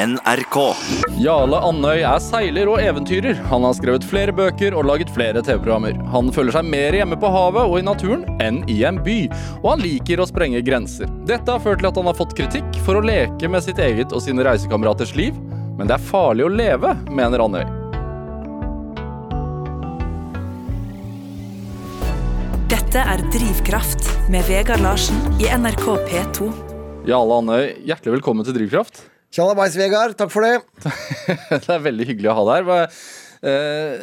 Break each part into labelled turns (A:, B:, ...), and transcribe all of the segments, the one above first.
A: NRK.
B: Jarle Andøy er seiler og eventyrer. Han har skrevet flere bøker og laget flere TV-programmer. Han føler seg mer hjemme på havet og i naturen enn i en by, og han liker å sprenge grenser. Dette har ført til at han har fått kritikk for å leke med sitt eget og sine reisekameraters liv, men det er farlig å leve, mener Andøy.
C: Dette er Drivkraft med Vegard Larsen i NRK P2.
B: Jarle Andøy, hjertelig velkommen til Drivkraft.
D: Tjallabais, Vegard. Takk for det.
B: Det er veldig hyggelig å ha deg her. Eh,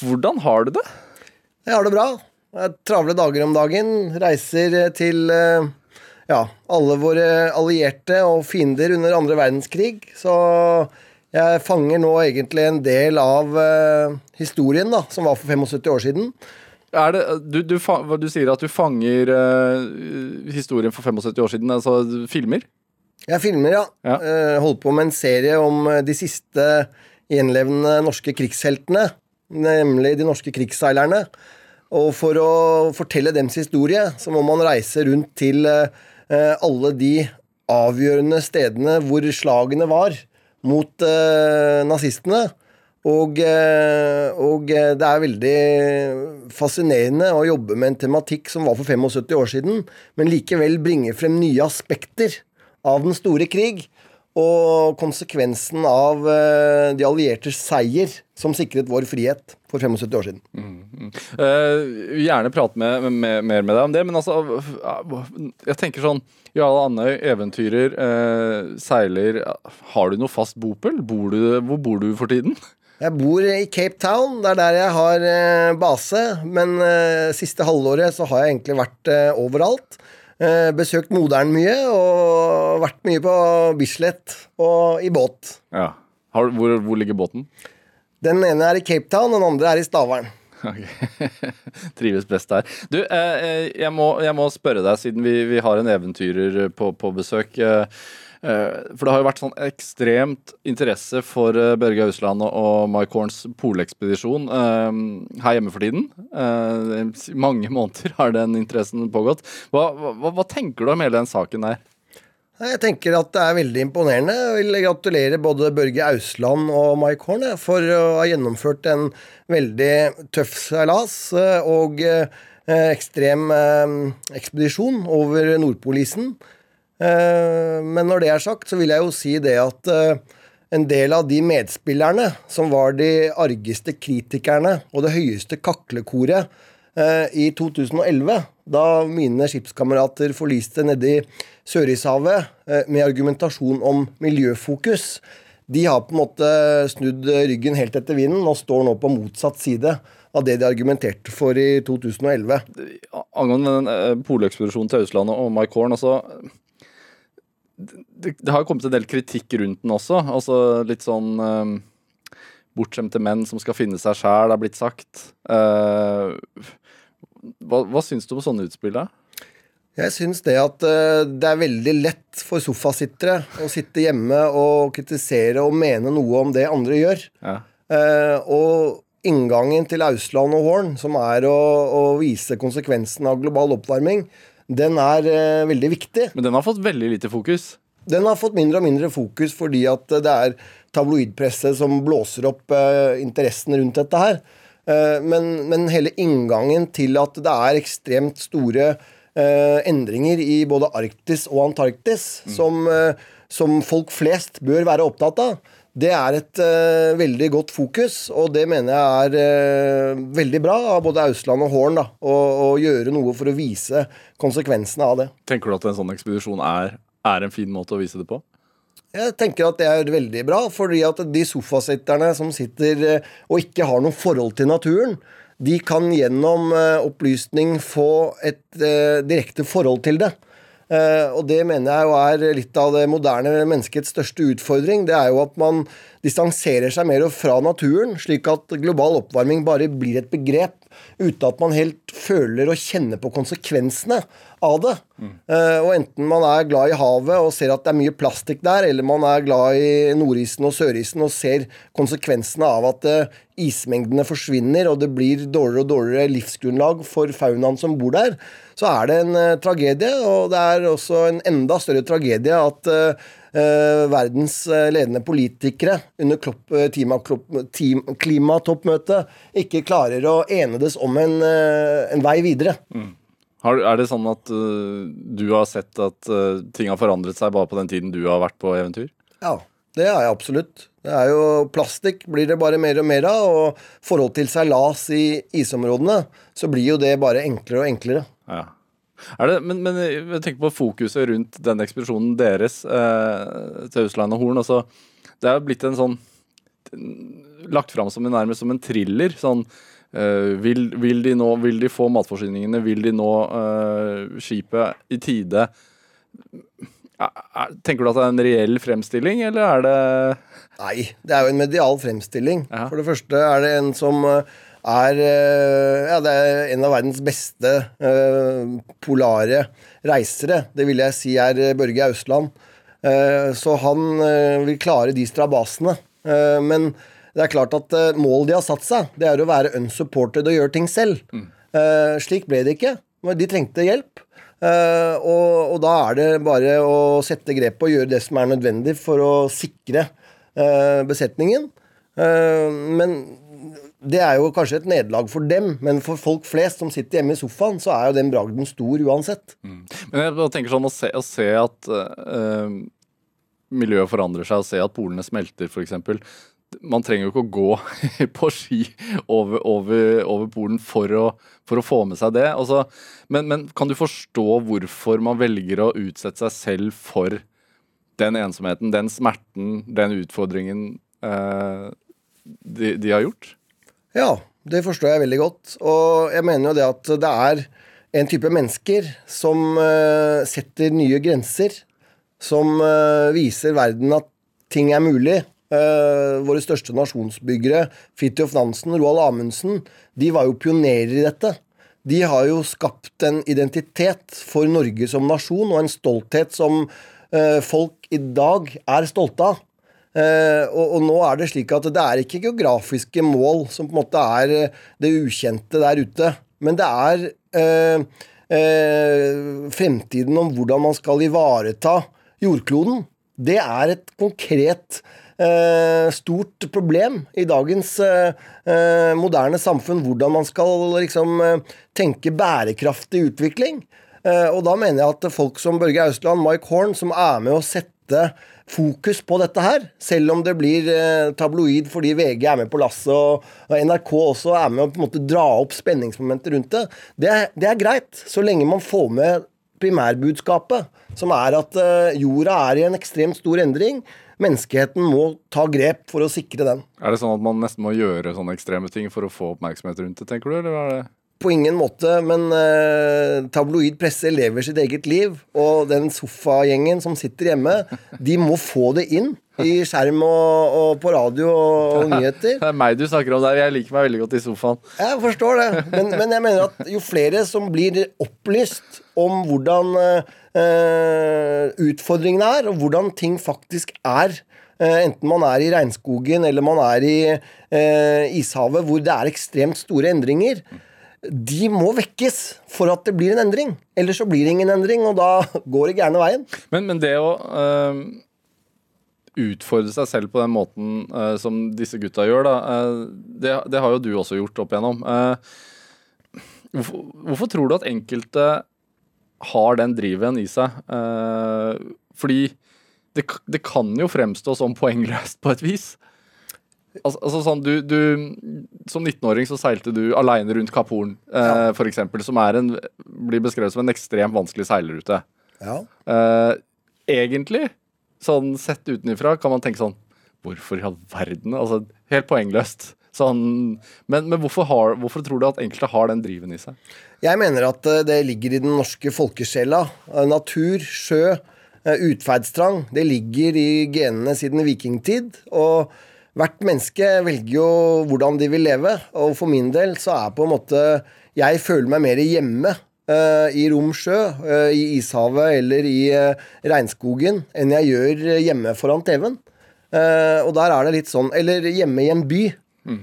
B: hvordan har du det?
D: Jeg har det bra. Jeg har travle dager om dagen. Reiser til eh, ja, alle våre allierte og fiender under andre verdenskrig. Så jeg fanger nå egentlig en del av eh, historien da, som var for 75 år siden.
B: Er det, du, du, du sier at du fanger historien for 75 år siden, altså filmer?
D: Jeg filmer, ja.
B: Ja.
D: Eh, holder på med en serie om eh, de siste gjenlevende norske krigsheltene. Nemlig de norske krigsseilerne. Og for å fortelle dems historie, så må man reise rundt til eh, alle de avgjørende stedene hvor slagene var mot nazistene. Og, og det er veldig fascinerende å jobbe med en tematikk som var for 75 år siden, men likevel bringe frem nye aspekter av den store krig. Og konsekvensen av eh, de alliertes seier som sikret vår frihet for 75 år siden.
B: Eh, vil gjerne prate med, med, mer med deg om det, men altså Jeg tenker sånn Jarl Andøy, eventyrer, uh, seiler. Har du noe fast bopel? Bor du, hvor bor du for tiden?
D: Jeg bor i Cape Town, det er der jeg har base. Men uh, siste halvåret så har jeg egentlig vært overalt. Eh, besøkt moderen mye og vært mye på Bislett og i båt.
B: Ja. Har, hvor, hvor ligger båten?
D: Den ene er i Cape Town, den andre er i Stavern.
B: Ok. Trives best der. Du, eh, eh, jeg, må, jeg må spørre deg, siden vi, vi har en eventyrer på, på besøk. Eh, for det har jo vært sånn ekstremt interesse for eh, Børge Ausland og, Mike Horns polekspedisjon eh, her hjemme for tiden. Eh, I mange måneder har den interessen pågått. Hva, hva, hva tenker du om hele den saken der?
D: Jeg tenker at det er veldig imponerende. Jeg vil gratulere både Børge Ausland og Mike Horn for å ha gjennomført en veldig tøff seilas eh, og eh, ekstrem eh, ekspedisjon over Nordpolisen. Eh, Men når det er sagt, så vil jeg jo si det at eh, en del av de medspillerne som var de argeste kritikerne og det høyeste kaklekoret eh, i 2011, da mine skipskamerater forliste nedi Sørishavet med argumentasjon om miljøfokus. De har på en måte snudd ryggen helt etter vinden og står nå på motsatt side av det de argumenterte for i 2011.
B: Angående den polekspedisjonen til Østlandet og Mike Horn, altså det, det har kommet en del kritikk rundt den også. Altså litt sånn eh, Bortskjemte menn som skal finne seg sjæl, er blitt sagt. Uh, hva, hva syns du om sånne utspill? da?
D: Jeg syns det at eh, det er veldig lett for sofasittere å sitte hjemme og kritisere og mene noe om det andre gjør.
B: Ja.
D: Eh, og inngangen til Ausland og Horn, som er å, å vise konsekvensen av global oppvarming, den er eh, veldig viktig.
B: Men den har fått veldig lite fokus.
D: Den har fått mindre og mindre fokus fordi at det er tabloidpresset som blåser opp eh, interessen rundt dette her. Eh, men, men hele inngangen til at det er ekstremt store eh, endringer i både Arktis og Antarktis, som, eh, som folk flest bør være opptatt av, det er et uh, veldig godt fokus, og det mener jeg er uh, veldig bra av både Ausland og Horn da, å, gjøre noe for å vise konsekvensene av det.
B: Tenker du at en sånn ekspedisjon er, er en fin måte å vise det på?
D: Jeg tenker at det er veldig bra, fordi at de sofasitterne som sitter uh, og ikke har noe forhold til naturen, de kan gjennom opplysning få et direkte forhold til det. Eh, og det mener jeg jo er litt av det moderne menneskets største utfordring. Det er jo at man distanserer seg mer fra naturen, slik at global oppvarming bare blir et begrep, uten at man helt føler og kjenner på konsekvensene av det. Eh, og enten man er glad i havet og ser at det er mye plastikk der, eller man er glad i nordisen og sørisen og ser konsekvensene av at uh, ismengdene forsvinner og det blir dårligere og dårligere livsgrunnlag for faunaen som bor der, så er det en uh, tragedie. Og det er også en enda større tragedie at verdens eh, ledende politikere under klopp, eh, klima- klopp- team- klimatoppmøtet ikke klarer å enedes om en, eh, en vei videre.
B: Har, er det sånn at uh, du har sett at uh, ting har forandret seg bare på den tiden du har vært på eventyr?
D: Ja, det har jeg absolutt. Det er jo Plastikk blir det bare mer og mer av, og forhold til seilas i isområdene, så blir jo det bare enklere og enklere.
B: Ja. Det, men, men jeg tenker på fokuset rundt den ekspedisjonen deres eh, til Ausland og Horn. Altså, det er blitt en sånn Lagt fram som en, nærmest som en thriller. Sånn eh, vil, vil, de nå, vil de få matforsyningene? Vil de nå eh, skipet i tide? Er, er, tenker du at det er en reell fremstilling, eller er det
D: Nei, det er jo en medial fremstilling.
B: Ja.
D: For det første er det en som eh, er eh, Ja, det er en av verdens beste eh, polare reisere. Det vil jeg si er eh, Børge Austland. Så han vil klare de strabasene. Men det er klart at målet de har satt seg, det er å være unsupported og gjøre ting selv. Eh, slik ble det ikke. De trengte hjelp. Og, og da er det bare å sette grep og gjøre det som er nødvendig for å sikre besetningen. Men det er jo kanskje et nederlag for dem, men for folk flest som sitter hjemme i sofaen, så er jo den bragden stor uansett.
B: Men jeg tenker sånn å se, å se at øh, miljøet forandrer seg, å se at polene smelter f.eks. Man trenger jo ikke å gå på ski over, over, over Polen for å, for å få med seg det. Altså, men, men kan du forstå hvorfor man velger å utsette seg selv for den ensomheten, den smerten, den utfordringen eh, de, de har gjort?
D: Ja, det forstår jeg veldig godt. Og jeg mener jo det at det er en type mennesker som uh, setter nye grenser. Som uh, viser verden at ting er mulig. Uh, våre største nasjonsbyggere, Fridtjof Nansen, Roald Amundsen, de var jo pionerer i dette. De har jo skapt en identitet for Norge som nasjon, og en stolthet som folk i dag er stolte av. Eh, og, og nå er det slik at det er ikke geografiske mål som på en måte er eh, det ukjente der ute, men det er eh, eh, fremtiden om hvordan man skal ivareta jordkloden. Det er et konkret stort problem i dagens moderne samfunn. Hvordan man skal liksom tenke bærekraftig utvikling. Og da mener jeg at folk som Børge Austland, Mike Horn, som er med å sette fokus på dette her, selv om det blir eh, tabloid fordi VG er med på lasset og, og NRK også er med å på en måte dra opp spenningsmomentet rundt det, det det er greit, så lenge man får med primærbudskapet, som er at eh, jorda er i en ekstremt stor endring. Menneskeheten må ta grep for å sikre den.
B: Er det sånn at man nesten må gjøre sånne ekstreme ting for å få oppmerksomhet rundt det, tenker du? Eller hva er det
D: På ingen måte, men eh, tabloid presse lever sitt eget liv. Og den sofagjengen som sitter hjemme, de må få det inn i skjerm og, og på radio og, og nyheter.
B: Det er meg du snakker om der. Jeg liker meg veldig godt i sofaen.
D: Jeg forstår det, men, men jeg mener at jo flere som blir opplyst om hvordan eh, utfordringene er, og hvordan ting faktisk er, eh, enten man er i regnskogen eller man er i eh, ishavet, hvor det er ekstremt store endringer, de må vekkes for at det blir en endring. Ellers så blir det ingen endring, og da går det gærne veien.
B: Men, men det å øh, utfordre seg selv på den måten øh, som disse gutta gjør, da, øh, det, det har jo du også gjort opp igjennom. Hvorfor, hvorfor tror du at enkelte har den driven i seg? Fordi det, det kan jo fremstå som poengløst på et vis. Altså, altså sånn, du, du, Som 19-åring så seilte du aleine rundt Kapp Horn, eh, for eksempel, som er en, blir beskrevet som en ekstremt vanskelig seilrute.
D: Ja.
B: Eh, egentlig, sånn sett utenifra, kan man tenke sånn Hvorfor i all verden? Altså, helt poengløst. Sånn, men men hvorfor, har, hvorfor tror du at enkelte har den driven i seg?
D: Jeg mener at eh, det ligger i den norske folkesjela. Eh, Natur, sjø, eh, utferdstrang. Det ligger i genene siden vikingtid. Og hvert menneske velger jo hvordan de vil leve, og for min del så er på en måte Jeg føler meg mer hjemme uh, i rom sjø, uh, i ishavet eller i uh, regnskogen enn jeg gjør hjemme foran TV-en. og der er det litt sånn Eller hjemme i en by. Mm.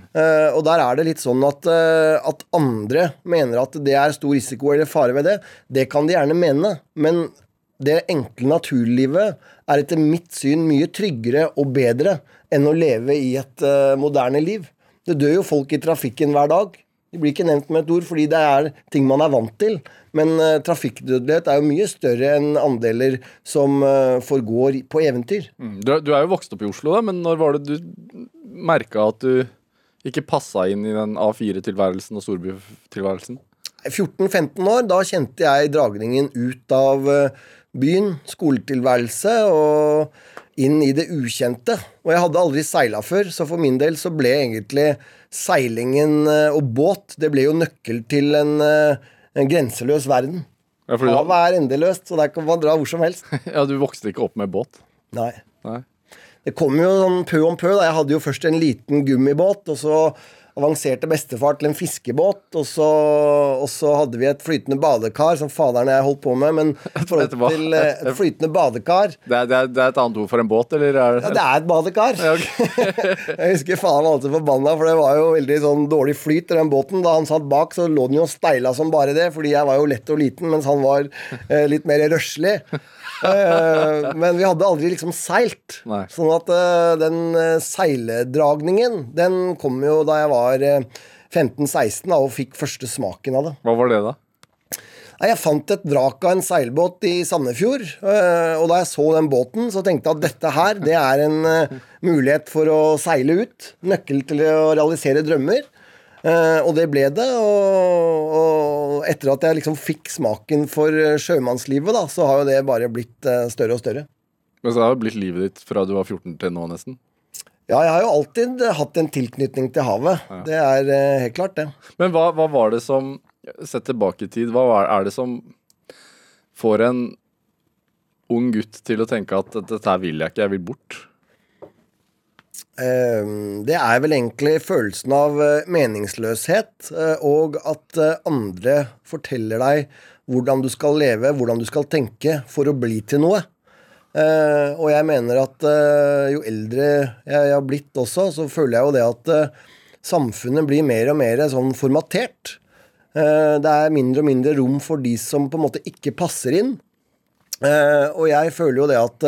D: og der er det litt sånn at, at andre mener at det er stor risiko eller fare ved det. Det kan de gjerne mene, men det enkle naturlivet er etter mitt syn mye tryggere og bedre enn å leve i et uh, moderne liv. Det dør jo folk i trafikken hver dag. De blir ikke nevnt med et ord fordi det er ting man er vant til. Men uh, trafikkdødelighet er jo mye større enn andeler som uh, forgår på eventyr.
B: Mm. Du, du, er jo vokst opp i Oslo, da, men når var det du merka at du ikke passa inn i den A4-tilværelsen og storbytilværelsen?
D: 14-15 år, da kjente jeg dragningen ut av byen, skoletilværelse og inn i det ukjente. Og jeg hadde aldri seila før, så for min del så ble egentlig seilingen eh, og båt Det ble jo nøkkel til en, eh, en grenseløs verden. Ja, Havet er endeløst, så der kan man dra hvor som helst.
B: ja, Du vokste ikke opp med båt?
D: Nei. Nei. Det kom jo sånn pø om pø. da Jeg hadde jo først en liten gummibåt, og så avanserte bestefar til en fiskebåt, og så, og så, hadde vi et flytende badekar som faderen og jeg holdt på med. Men i forhold til eh, et flytende badekar
B: det er, det, er, det er, et annet ord for en båt, eller? Er
D: det... Ja, det er et badekar. Ja, okay. jeg husker faen var alltid forbanna, for det var jo veldig sånn dårlig flyt i den båten. Da han satt bak, så lå den jo steila som bare det, fordi jeg var jo lett og liten, mens han var eh, litt mer røslig. Uh, men vi hadde aldri liksom seilt. Nei. Sånn at uh, den uh, seiledragningen, den kom jo da jeg var 15-16 og fikk første smaken av det.
B: Hva var det, da?
D: Jeg fant et vrak av en seilbåt i Sandefjord. Og da jeg så den båten, så tenkte jeg at dette her, det er en mulighet for å seile ut. Nøkkel til å realisere drømmer. Uh, og det ble det. Og, og, etter at jeg liksom fikk smaken for eh, sjømannslivet, da, så har jo det bare blitt uh, større og større.
B: Men så har det blitt livet ditt fra du var 14 til nå, nesten?
D: Ja, jeg har jo alltid hatt en tilknytning til havet. Ja. Det er uh, helt klart, det.
B: Men hva, hva, var det som Sett tilbake i tid, hva er det som får en ung gutt til å tenke at dette her vil jeg ikke, jeg vil bort?
D: Ehm, det er vel egentlig følelsen av eh, meningsløshet, eh, og at eh, andre forteller deg hvordan du skal leve, hvordan du skal tenke for å bli til noe. Og jeg mener at jo eldre jeg har blitt også, så føler jeg jo det at samfunnet blir mer og mer sånn formatert. Det er mindre og mindre rom for de som på en måte ikke passer inn. Og jeg føler jo det at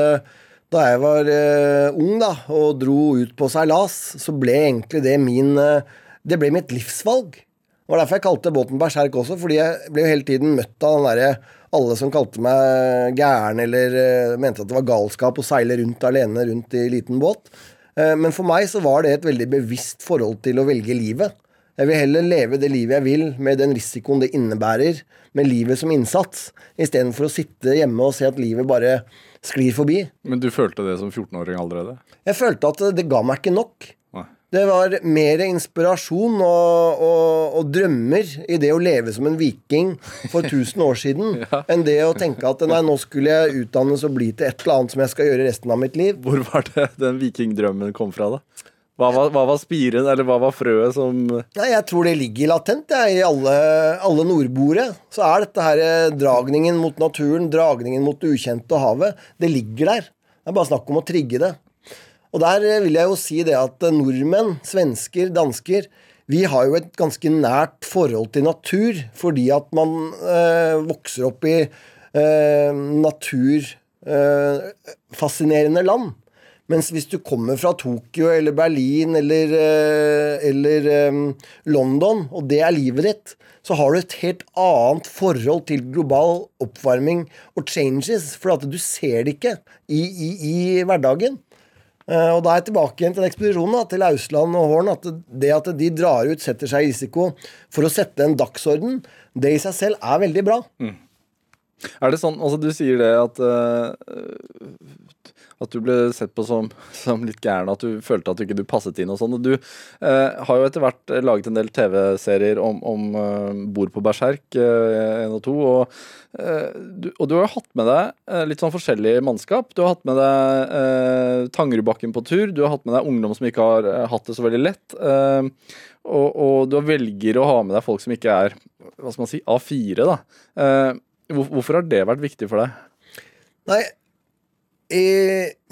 D: da jeg var uh, ung da, og dro ut på seilas, så ble egentlig det min uh, Det ble mitt livsvalg. Det var derfor jeg kalte båten Berserk også, fordi jeg ble jo hele tiden møtt av den derre alle som kalte meg gæren eller uh, mente at det var galskap å seile rundt alene rundt i liten båt. men for meg så var det et veldig bevisst forhold til å velge livet. Jeg vil heller leve det livet jeg vil, med den risikoen det innebærer, med livet som innsats, istedenfor å sitte hjemme og se at livet bare sklir forbi.
B: Men du følte det som 14-åring allerede?
D: Jeg følte at det ga meg ikke nok. Nei. Det var mer inspirasjon og, og, og, drømmer i det å leve som en viking for 1000 år siden, ja. enn det å tenke at nei, nå skulle jeg utdannes og bli til et eller annet som jeg skal gjøre resten av mitt liv.
B: Hvor var det den vikingdrømmen kom fra, da? Hva var, hva var, spiren, eller hva var frøet som
D: Nei, Jeg tror det ligger latent ja, i alle, alle nordboere. Så er dette her eh, dragningen mot naturen, dragningen mot det ukjente og havet, det ligger der. Det er bare snakk om å trigge det. Og der eh, vil jeg jo si det at eh, nordmenn, svensker, dansker vi har jo et ganske nært forhold til natur fordi at man øh, vokser opp i øh, naturfascinerende øh, land. Mens hvis du kommer fra Tokyo eller Berlin eller, eh, eller um, London, og det er livet ditt, så har du et helt annet forhold til global oppvarming og changes, for at du ser det ikke i, i, i hverdagen. Uh, og da er jeg tilbake igjen til ekspedisjonen, til Ausland og Horn. At det at de drar ut, setter seg i risiko for å sette en dagsorden, det i seg selv er veldig bra. Mm.
B: Er det sånn, altså Du sier det at uh, at du ble sett på som, som, litt gæren, at du følte at du ikke du passet inn og sånn. Du eh, har jo etter hvert laget en del TV-serier om, om eh, Bord på Berserk 1 og 2. Og, du, og du har hatt med deg litt sånn forskjellig mannskap. Du har hatt med deg Tangerudbakken på tur. Du har hatt med deg ungdom som ikke har hatt det så veldig lett. Og, og, du velger å ha med deg folk som ikke er hva skal man si, A4. da. Hvorfor har det vært viktig for deg?
D: Nei, i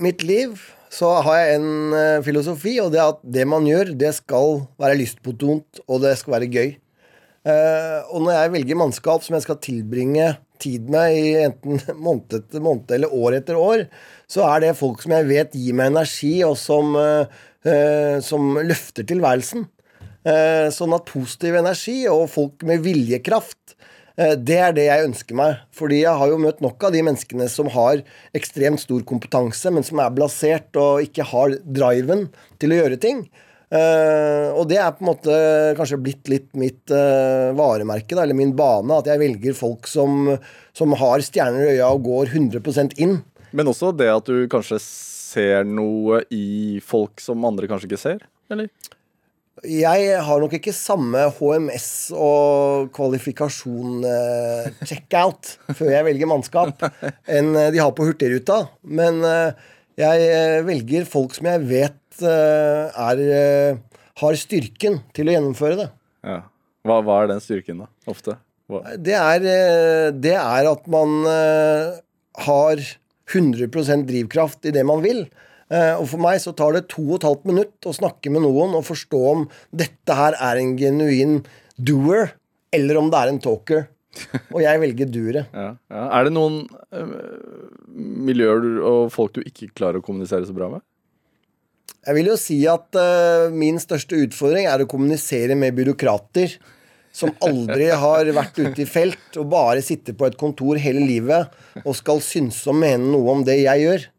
D: mitt liv så har jeg en uh, filosofi, og det er at det man gjør, det skal være lystbetont, og det skal være gøy. Uh, og når jeg velger mannskap som jeg skal tilbringe tid med i enten måned etter måned eller år etter år, så er det folk som jeg vet gir meg energi, og som, uh, som løfter tilværelsen. sånn at positiv energi og folk med viljekraft Eh, det er det jeg ønsker meg. Fordi jeg har jo møtt nok av de menneskene som har ekstremt stor kompetanse, men som er blasert og ikke har driven til å gjøre ting. Uh, og det er på en måte kanskje blitt litt mitt uh, varemerke, da, eller min bane. At jeg velger folk som, som har stjerner i øya og går 100% inn.
B: Men også det at du kanskje ser noe i folk som andre kanskje ikke ser? Eller?
D: Jeg har nok ikke samme HMS og kvalifikasjon eh, før jeg velger mannskap, enn eh, de har på Hurtigruta. Men eh, jeg velger folk som jeg vet er, har styrken til å gjennomføre det.
B: Ja. Hva, hva, er den styrken, da? Ofte?
D: Det er, det er at man har 100% drivkraft i det man vil. Eh, og for meg så tar det to og et halvt minutt å snakke med noen og forstå om dette her er en genuin doer, eller om det er en talker. Og jeg velger duret.
B: Ja, ja. Er det noen øh, miljøer og folk du ikke klarer å kommunisere så bra med?
D: Jeg vil jo si at øh, min største utfordring er å kommunisere med byråkrater som aldri har vært ute i felt og bare sitter på et kontor hele livet og skal synse og mene noe om det jeg gjør.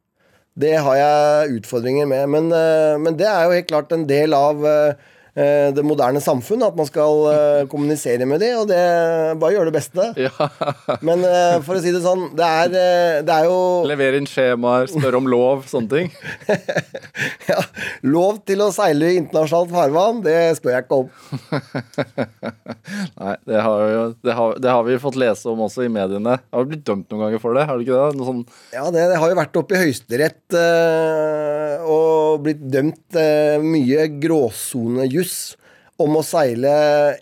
D: Det har jeg utfordringer med. Men, eh, men det er jo helt klart en del av eh, det moderne samfunn, at man skal uh, kommunisere med dem, og det bare gjøre det beste. Ja. Men uh, for å si det sånn, det er, det er jo
B: Levere inn skjemaer, spørre om lov, sånne ting?
D: ja. Lov til å seile i internasjonalt farvann, det spør jeg ikke om.
B: Nei, det har, jo, det, har, det har, vi fått lese om også i mediene. Har du blitt dømt noen ganger for det? Har du ikke det? Sånn...
D: Ja, det, det, har jo vært oppe i Høyesterett og blitt dømt mye gråsonejuss juss om å seile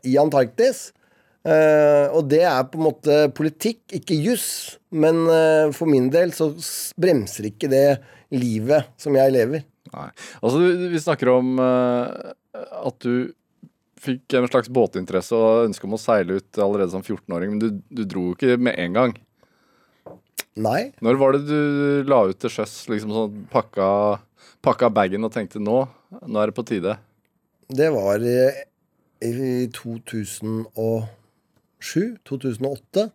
D: i Antarktis. Uh, og det er på en måte politikk, ikke juss. Men uh, for min del så bremser ikke det livet som jeg lever.
B: Nei. Altså, vi snakker om uh, at du fikk en slags båtinteresse og ønske om å seile ut allerede som 14-åring, men du, du dro jo ikke med en gang.
D: Nei.
B: Når var det du la ut til sjøs, liksom sånn pakka, pakka bagen og tenkte nå, nå er det på tide?
D: Det var i 2007? 2008?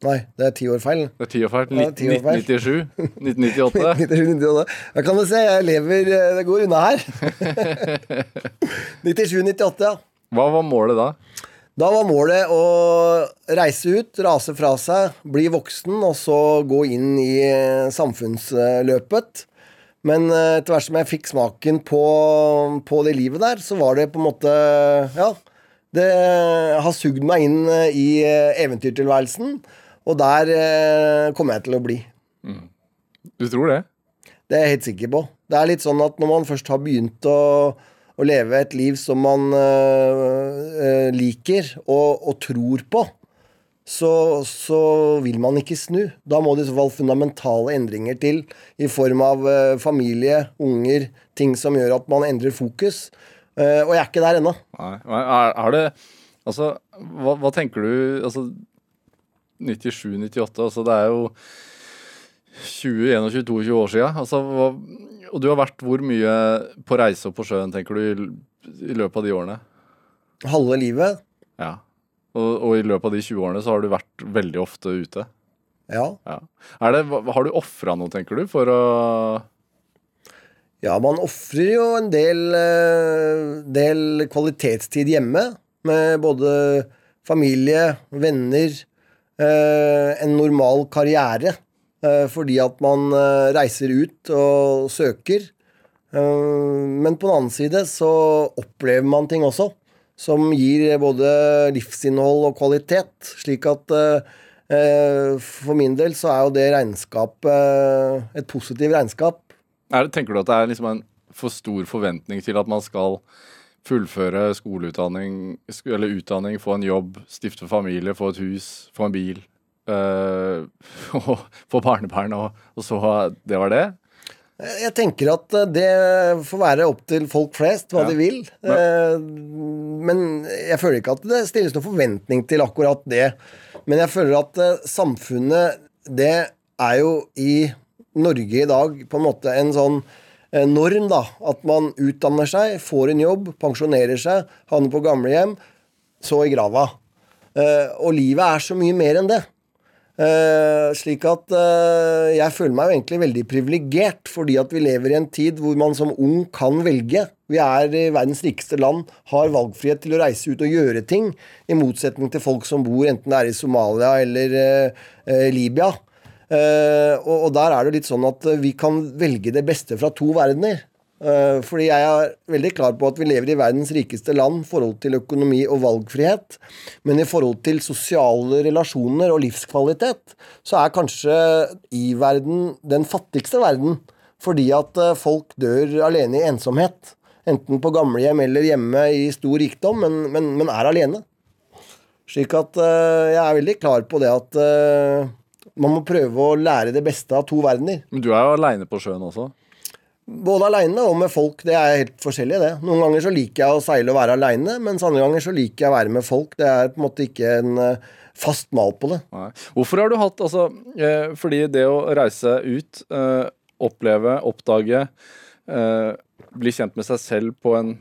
D: Nei, det er ti år feil.
B: Det er ti år feil. 1997? 1998? 1998.
D: Da kan du se, jeg lever Det går unna her. 97-98, ja.
B: Hva var målet da?
D: Da var målet å reise ut, rase fra seg, bli voksen og så gå inn i samfunnsløpet. Men eh, etter hvert som jeg fikk smaken på, på, det livet der, så var det på en måte Ja. Det har sugd meg inn eh, i eh, eventyrtilværelsen, og der kommer jeg til å bli. Mm.
B: Du tror det?
D: Det er jeg helt sikker på. Det er litt sånn at når man først har begynt å, å leve et liv som man øh, liker og, og tror på, så, så, vil man ikke snu. Da må det i så fall fundamentale endringer til i form av uh, familie, unger, ting som gjør at man endrer fokus. Uh, og jeg er ikke der ennå.
B: Er, er, det Altså, hva, hva tenker du Altså, 97-98, altså det er jo 20-21-22 år siden. Altså, hva, og du har vært hvor mye på reise og på sjøen, tenker du, i, i løpet av de årene?
D: Halve livet.
B: Ja. Og, og, i løpet av de 20 årene så har du vært veldig ofte ute.
D: Ja.
B: ja. Det, har du ofra noe, tenker du, for å
D: Ja, man ofrer jo en del, eh, del, kvalitetstid hjemme. Med både familie, venner, eh, en normal karriere. eh, fordi at man reiser ut og søker. Men på den annen side så opplever man ting også som gir både livsinnhold og kvalitet. Slik at eh, eh, for min del så er jo det regnskapet eh, et positivt regnskap.
B: Det, tenker du at det er liksom en for stor forventning til at man skal fullføre skoleutdanning sk- eller utdanning, få en jobb, stifte familie, få et hus, få en bil, øh, få barnebarn, og, og så det var det?
D: Jeg tenker at eh, det får være opp til folk flest hva
B: Ja.
D: de vil. Ja. Men jeg føler ikke at det stilles noen forventning til akkurat det. Men jeg føler at eh, samfunnet, det er jo i Norge i dag på en måte en sånn eh, norm, da. At man utdanner seg, får en jobb, pensjonerer seg, havner på gamlehjem, så i grava. Eh, Og livet er så mye mer enn det. Eh, slik at uh, jeg føler meg jo egentlig veldig privilegert, fordi at vi lever i en tid hvor man som ung kan velge. Vi er i verdens rikeste land, har valgfrihet til å reise ut og gjøre ting, i motsetning til folk som bor enten det er i Somalia eller uh, Libya. Og, og der er det litt sånn at vi kan velge det beste fra to verdener. Eh, fordi jeg er veldig klar på at vi lever i verdens rikeste land i forhold til økonomi og valgfrihet. Men i forhold til sosiale relasjoner og livskvalitet, så er kanskje i-verden den fattigste verden. Fordi at eh, folk dør alene i ensomhet. Enten på gamlehjem eller hjemme i stor rikdom, men, men, men er alene. Slik at eh, jeg er veldig klar på det at man må prøve å lære det beste av to verdener.
B: Men du er jo aleine på sjøen også.
D: Både aleine og med folk. Det er helt forskjellig, det. Noen ganger så liker jeg å seile og være aleine, mens andre ganger så liker jeg å være med folk. Det er på en måte ikke en eh, fast mal på det.
B: Nei. Hvorfor har du hatt altså eh, Fordi det å reise ut, eh, oppleve, oppdage, eh, bli kjent med seg selv på en,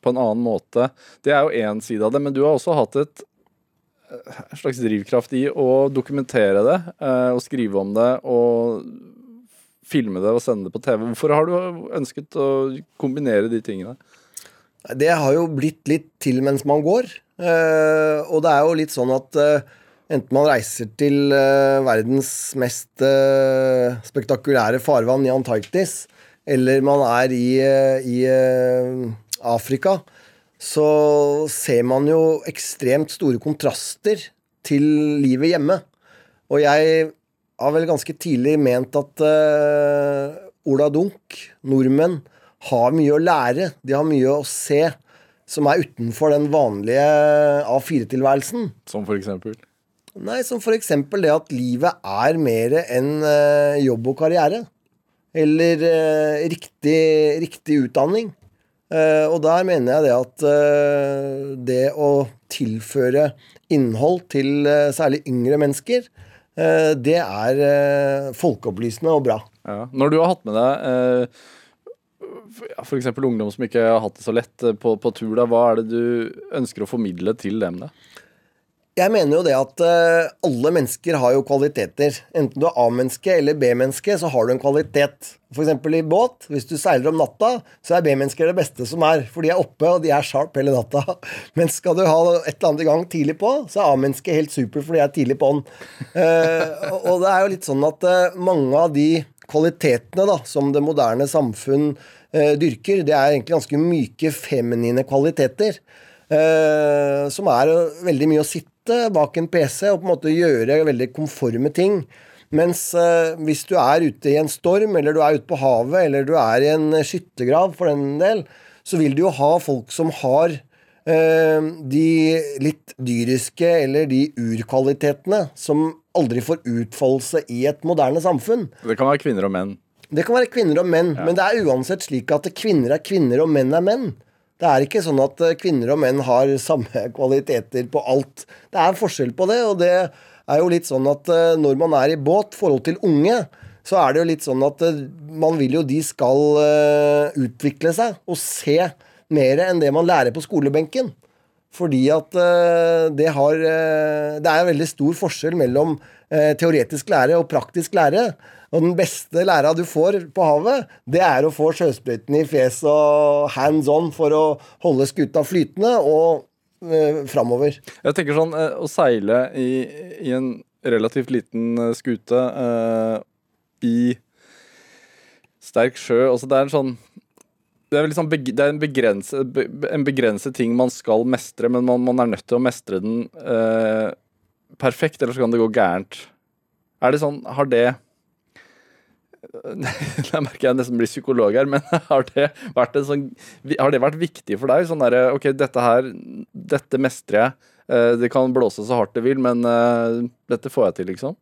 B: på en annen måte, det er jo én side av det. Men du har også hatt et eh, slags drivkraft i å dokumentere det, eh, og skrive om det, og filme det og sende det på TV. Hvorfor har du ønsket å kombinere de tingene?
D: Det har jo blitt litt til mens man går. Eh, og det er jo litt sånn at eh, enten man reiser til eh, verdens mest spektakulære farvann i Antarktis, eller man er i, i Afrika, så ser man jo ekstremt store kontraster til livet hjemme. Og jeg har vel ganske tidlig ment at uh, Ola Dunk, nordmenn, har mye å lære. De har mye å se som er utenfor den vanlige A4-tilværelsen.
B: Som for eksempel?
D: Nei, som for eksempel det at livet er mer enn uh, jobb og karriere. Eller uh, riktig, riktig utdanning. Og der mener jeg det at det å tilføre innhold til særlig yngre mennesker, det er eh, folkeopplysende og bra.
B: Ja. Når du har hatt med deg eh, f.eks. ungdom som ikke har hatt det så lett eh, på, på tur, da, hva er det du ønsker å formidle til dem? da?
D: Jeg mener jo det at eh, alle mennesker har jo kvaliteter. Enten du er A-menneske eller B-menneske, så har du en kvalitet. F.eks. i båt. Hvis du seiler om natta, så er B-mennesker det beste som er. For de er oppe, og de er sharp hele natta. Men skal du ha et eller annet i gang tidlig på, så er A-mennesket helt super, for de er tidlig på'n. Eh, og- det er jo litt sånn at eh, mange av de kvalitetene da, som det moderne samfunn dyrker, det er egentlig ganske myke, feminine kvaliteter. Som er veldig mye å sitte bak en PC og på en måte gjøre veldig konforme ting. Mens eh, hvis du er ute i en storm, eller du er ute på havet, eller du er i en skyttergrav for den del, så vil du jo ha folk som har eh, de litt dyriske eller de urkvalitetene som aldri får utfoldelse i et moderne samfunn.
B: Det kan være kvinner og menn.
D: Det kan være kvinner og menn, men det er uansett slik at kvinner er kvinner og menn er menn. Det er ikke sånn at eh, kvinner og menn har samme kvaliteter på alt. Det er forskjell på det, og det er jo litt sånn at eh, når man er i båt, forhold til unge, så er det jo litt sånn at eh, man vil jo de skal utvikle seg og se mer enn det man lærer på skolebenken. Fordi at det har Det er veldig stor forskjell mellom teoretisk lære og praktisk lære. Og den beste læra du får på havet, det er å få sjøsprøyten i fjes og hands on for å holde skuta flytende, og uh, framover.
B: Jeg tenker sånn, eh, Å seile i, i en relativt liten eh, skute eh, i sterk sjø altså Det er en sånn det er, liksom det er en, begrenset, be, en begrenset ting man skal mestre, men man, man er nødt til å mestre den eh, perfekt, ellers kan det gå gærent. Er det sånn Har det Da merker jeg nesten blir psykolog her, men har det vært, en sånn, har det vært viktig for deg? Sånn derre OK, dette her Dette mestrer jeg. Eh, det kan blåse så hardt det vil, men eh, dette får jeg til, liksom.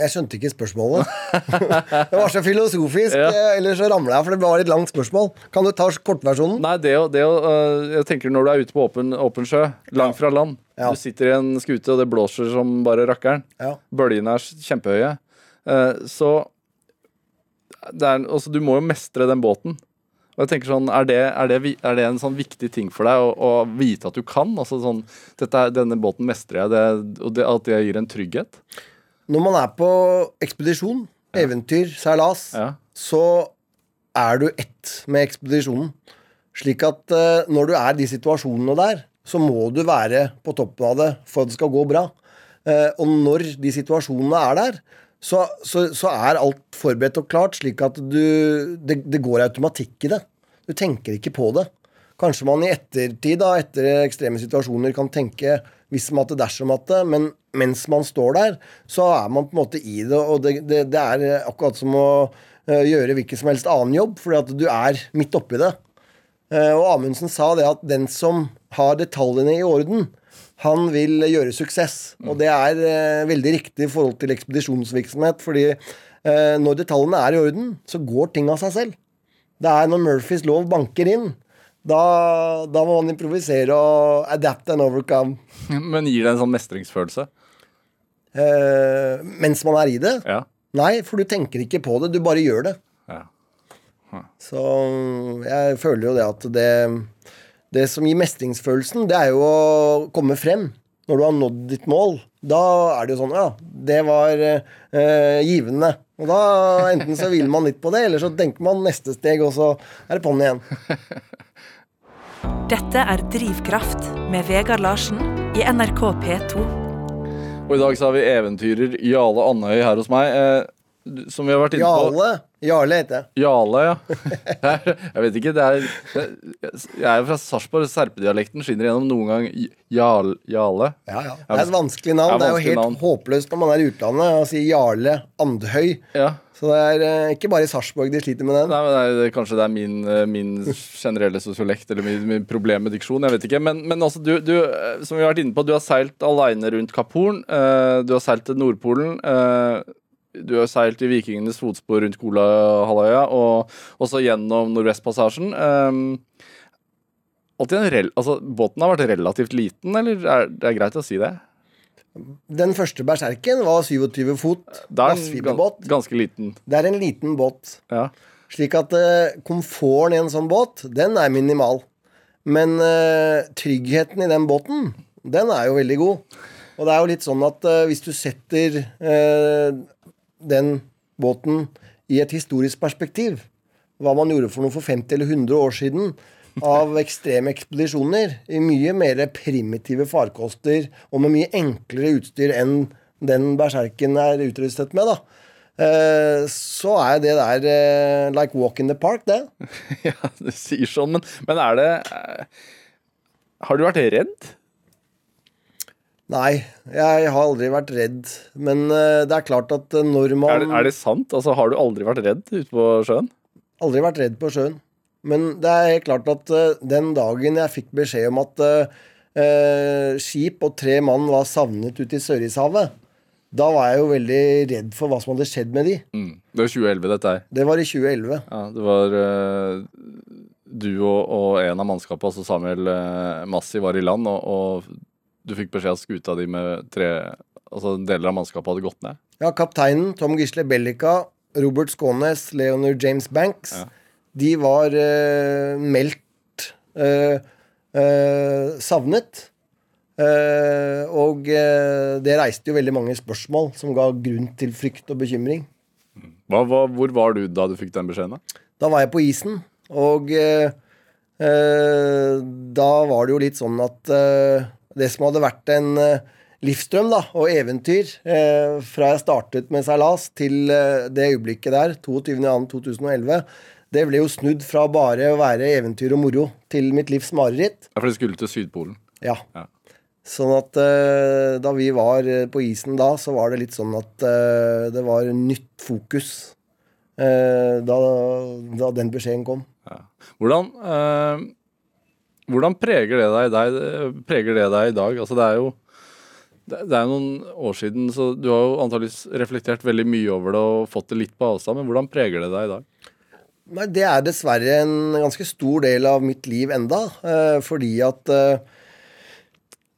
D: Jeg skjønte ikke spørsmålet. det var så filosofisk.
B: Ja.
D: eh, Eller så ramla jeg, for det var et langt spørsmål. Kan du ta kortversjonen?
B: Nei, det å, det øh, Jeg tenker når du er ute på åpen, åpen sjø, langt fra land.
D: Ja.
B: Du sitter i en skute, og det blåser som bare rakkeren.
D: Ja.
B: Bølgene er kjempehøye. Eh, så er, altså, Du må jo mestre den båten. Og jeg tenker sånn, Er det, er det, er det en sånn viktig ting for deg å, å vite at du kan? Altså sånn, dette, Denne båten mestrer jeg, det, og det, at det gir en trygghet?
D: Når man er på ekspedisjon, eventyr, seilas,
B: Ja.
D: så er du ett med ekspedisjonen. Slik at uh, når du er i de situasjonene der, så må du være på toppen av det for at det skal gå bra. Uh, og når de situasjonene er der, så, så, så er alt forberedt og klart, slik at du det, det går automatikk i det. Du tenker ikke på det. Kanskje man i ettertid, da, etter ekstreme situasjoner, kan tenke hvis at dersom at det, men mens man står der, så er man på en måte i det, og det, det, det er akkurat som å eh, gjøre hvilken som helst annen jobb, fordi at du er midt oppi det. Eh, og Amundsen sa det at den som har detaljene i orden, han vil gjøre suksess. Og det er eh, veldig riktig i forhold til ekspedisjonsvirksomhet, fordi eh, når detaljene er i orden, så går ting av seg selv. Det er når Murphys lov banker inn, da, da må man improvisere og adapt and overcome.
B: Men gir det en sånn mestringsfølelse?
D: Eh, mens man er i det.
B: Ja.
D: Nei, for du tenker ikke på det, du bare gjør det.
B: ja.
D: Så jeg føler jo det at det Det som gir mestringsfølelsen, det er jo å komme frem. Når du har nådd ditt mål, da er det jo sånn Ja, det var eh, givende. Og da enten så hviler man litt på det, eller så tenker man neste steg, og så er det på'n igjen.
C: Dette er Drivkraft med Vegard Larsen i NRK P2.
B: Og i dag så har vi eventyrer Jale Andøy her hos meg. Eh, som vi har vært inne på
D: Jarle. Jarle heter jeg.
B: Jarle, ja. Jeg vet ikke, det er Jeg er fra Sarpsborg, serpedialekten skinner gjennom noen gang. Jarl, Jarle.
D: Ja, ja. Det er et vanskelig navn.
B: Ja,
D: det er jo helt
B: navn.
D: håpløst når man er i utlandet og sier Jarle Andhøy.
B: Ja.
D: Så det er eh, ikke bare i Sarpsborg de sliter med den.
B: Nei, men det er, Kanskje det er min, eh, min generelle sosiolekt eller min, min problem med diksjon. Jeg vet ikke. Men, men også, du, du, eh, som vi har vært inne på, du har seilt aleine rundt Kapp Horn. du har seilt til Nordpolen. eh, du har seilt i vikingenes fotspor rundt Kolahalvøya og også gjennom Nordvestpassasjen. Um, rel altså, båten har vært relativt liten, eller er det er greit å si det?
D: Den første berserken var 27 fot.
B: Det er
D: Glassfiberbåt.
B: gans- ganske liten.
D: Det er en liten båt.
B: Ja.
D: Slik at uh, komforten i en sånn båt, den er minimal. Men uh, tryggheten i den båten, den er jo veldig god. Og det er jo litt sånn at uh, hvis du setter den båten i et historisk perspektiv, hva man gjorde for noe for 50 eller 100 år siden, av ekstreme ekspedisjoner i mye mer primitive farkoster og med mye enklere utstyr enn den berserken er utrustet med, da. Eh, så er det der eh, like walk in the park, det.
B: ja, du sier sånn, men, men er det eh, Har du vært redd?
D: Nei, jeg har aldri vært redd. Men eh, det er klart at eh, når man
B: Er det, er det sant? Altså, Har du aldri vært redd ute på sjøen?
D: Aldri vært redd på sjøen. Men det er helt klart at eh, den dagen jeg fikk beskjed om at eh, eh, skip og tre mann var savnet ute i Sørishavet, da var jeg jo veldig redd for hva som hadde skjedd med de.
B: Mm. Det var 2011, dette her.
D: Det var i 2011.
B: Ja, det var uh, du og, og en av mannskapet, altså Samuel uh, Massi, var i land, og, og du fikk beskjed av skuta di med tre Altså deler av mannskapet hadde gått ned.
D: Ja, kapteinen Tom Gisle Bellica, Robert Skånes, Leonor James Banks,
B: Ja.
D: de var eh, meldt eh, eh, savnet. Eh, og eh, det reiste jo veldig mange spørsmål som ga grunn til frykt og bekymring.
B: Hva, hva, hvor var du da du fikk den beskjeden? da?
D: Da var jeg på isen, og eh, da var det jo litt sånn at det som hadde vært en eh, livsdrøm da, og eventyr eh, fra jeg startet med seilas til eh, det øyeblikket der, 22.2.2011, det ble jo snudd fra bare å være eventyr og moro til mitt livs mareritt.
B: Ja, for det skulle til Sydpolen.
D: Ja.
B: Ja.
D: Sånn at eh, da vi var eh, på isen da, så var det litt sånn at eh, det var nytt fokus eh, da, da den beskjeden kom.
B: Ja. Hvordan, eh, hvordan preger, det deg, deg, preger det deg i dag? Altså, det er jo det, er noen år siden, så du har jo antakeligvis reflektert veldig mye over det og fått det litt på avstand, men hvordan preger det deg i dag?
D: Nei, det er dessverre en ganske stor del av mitt liv enda, eh, fordi at eh,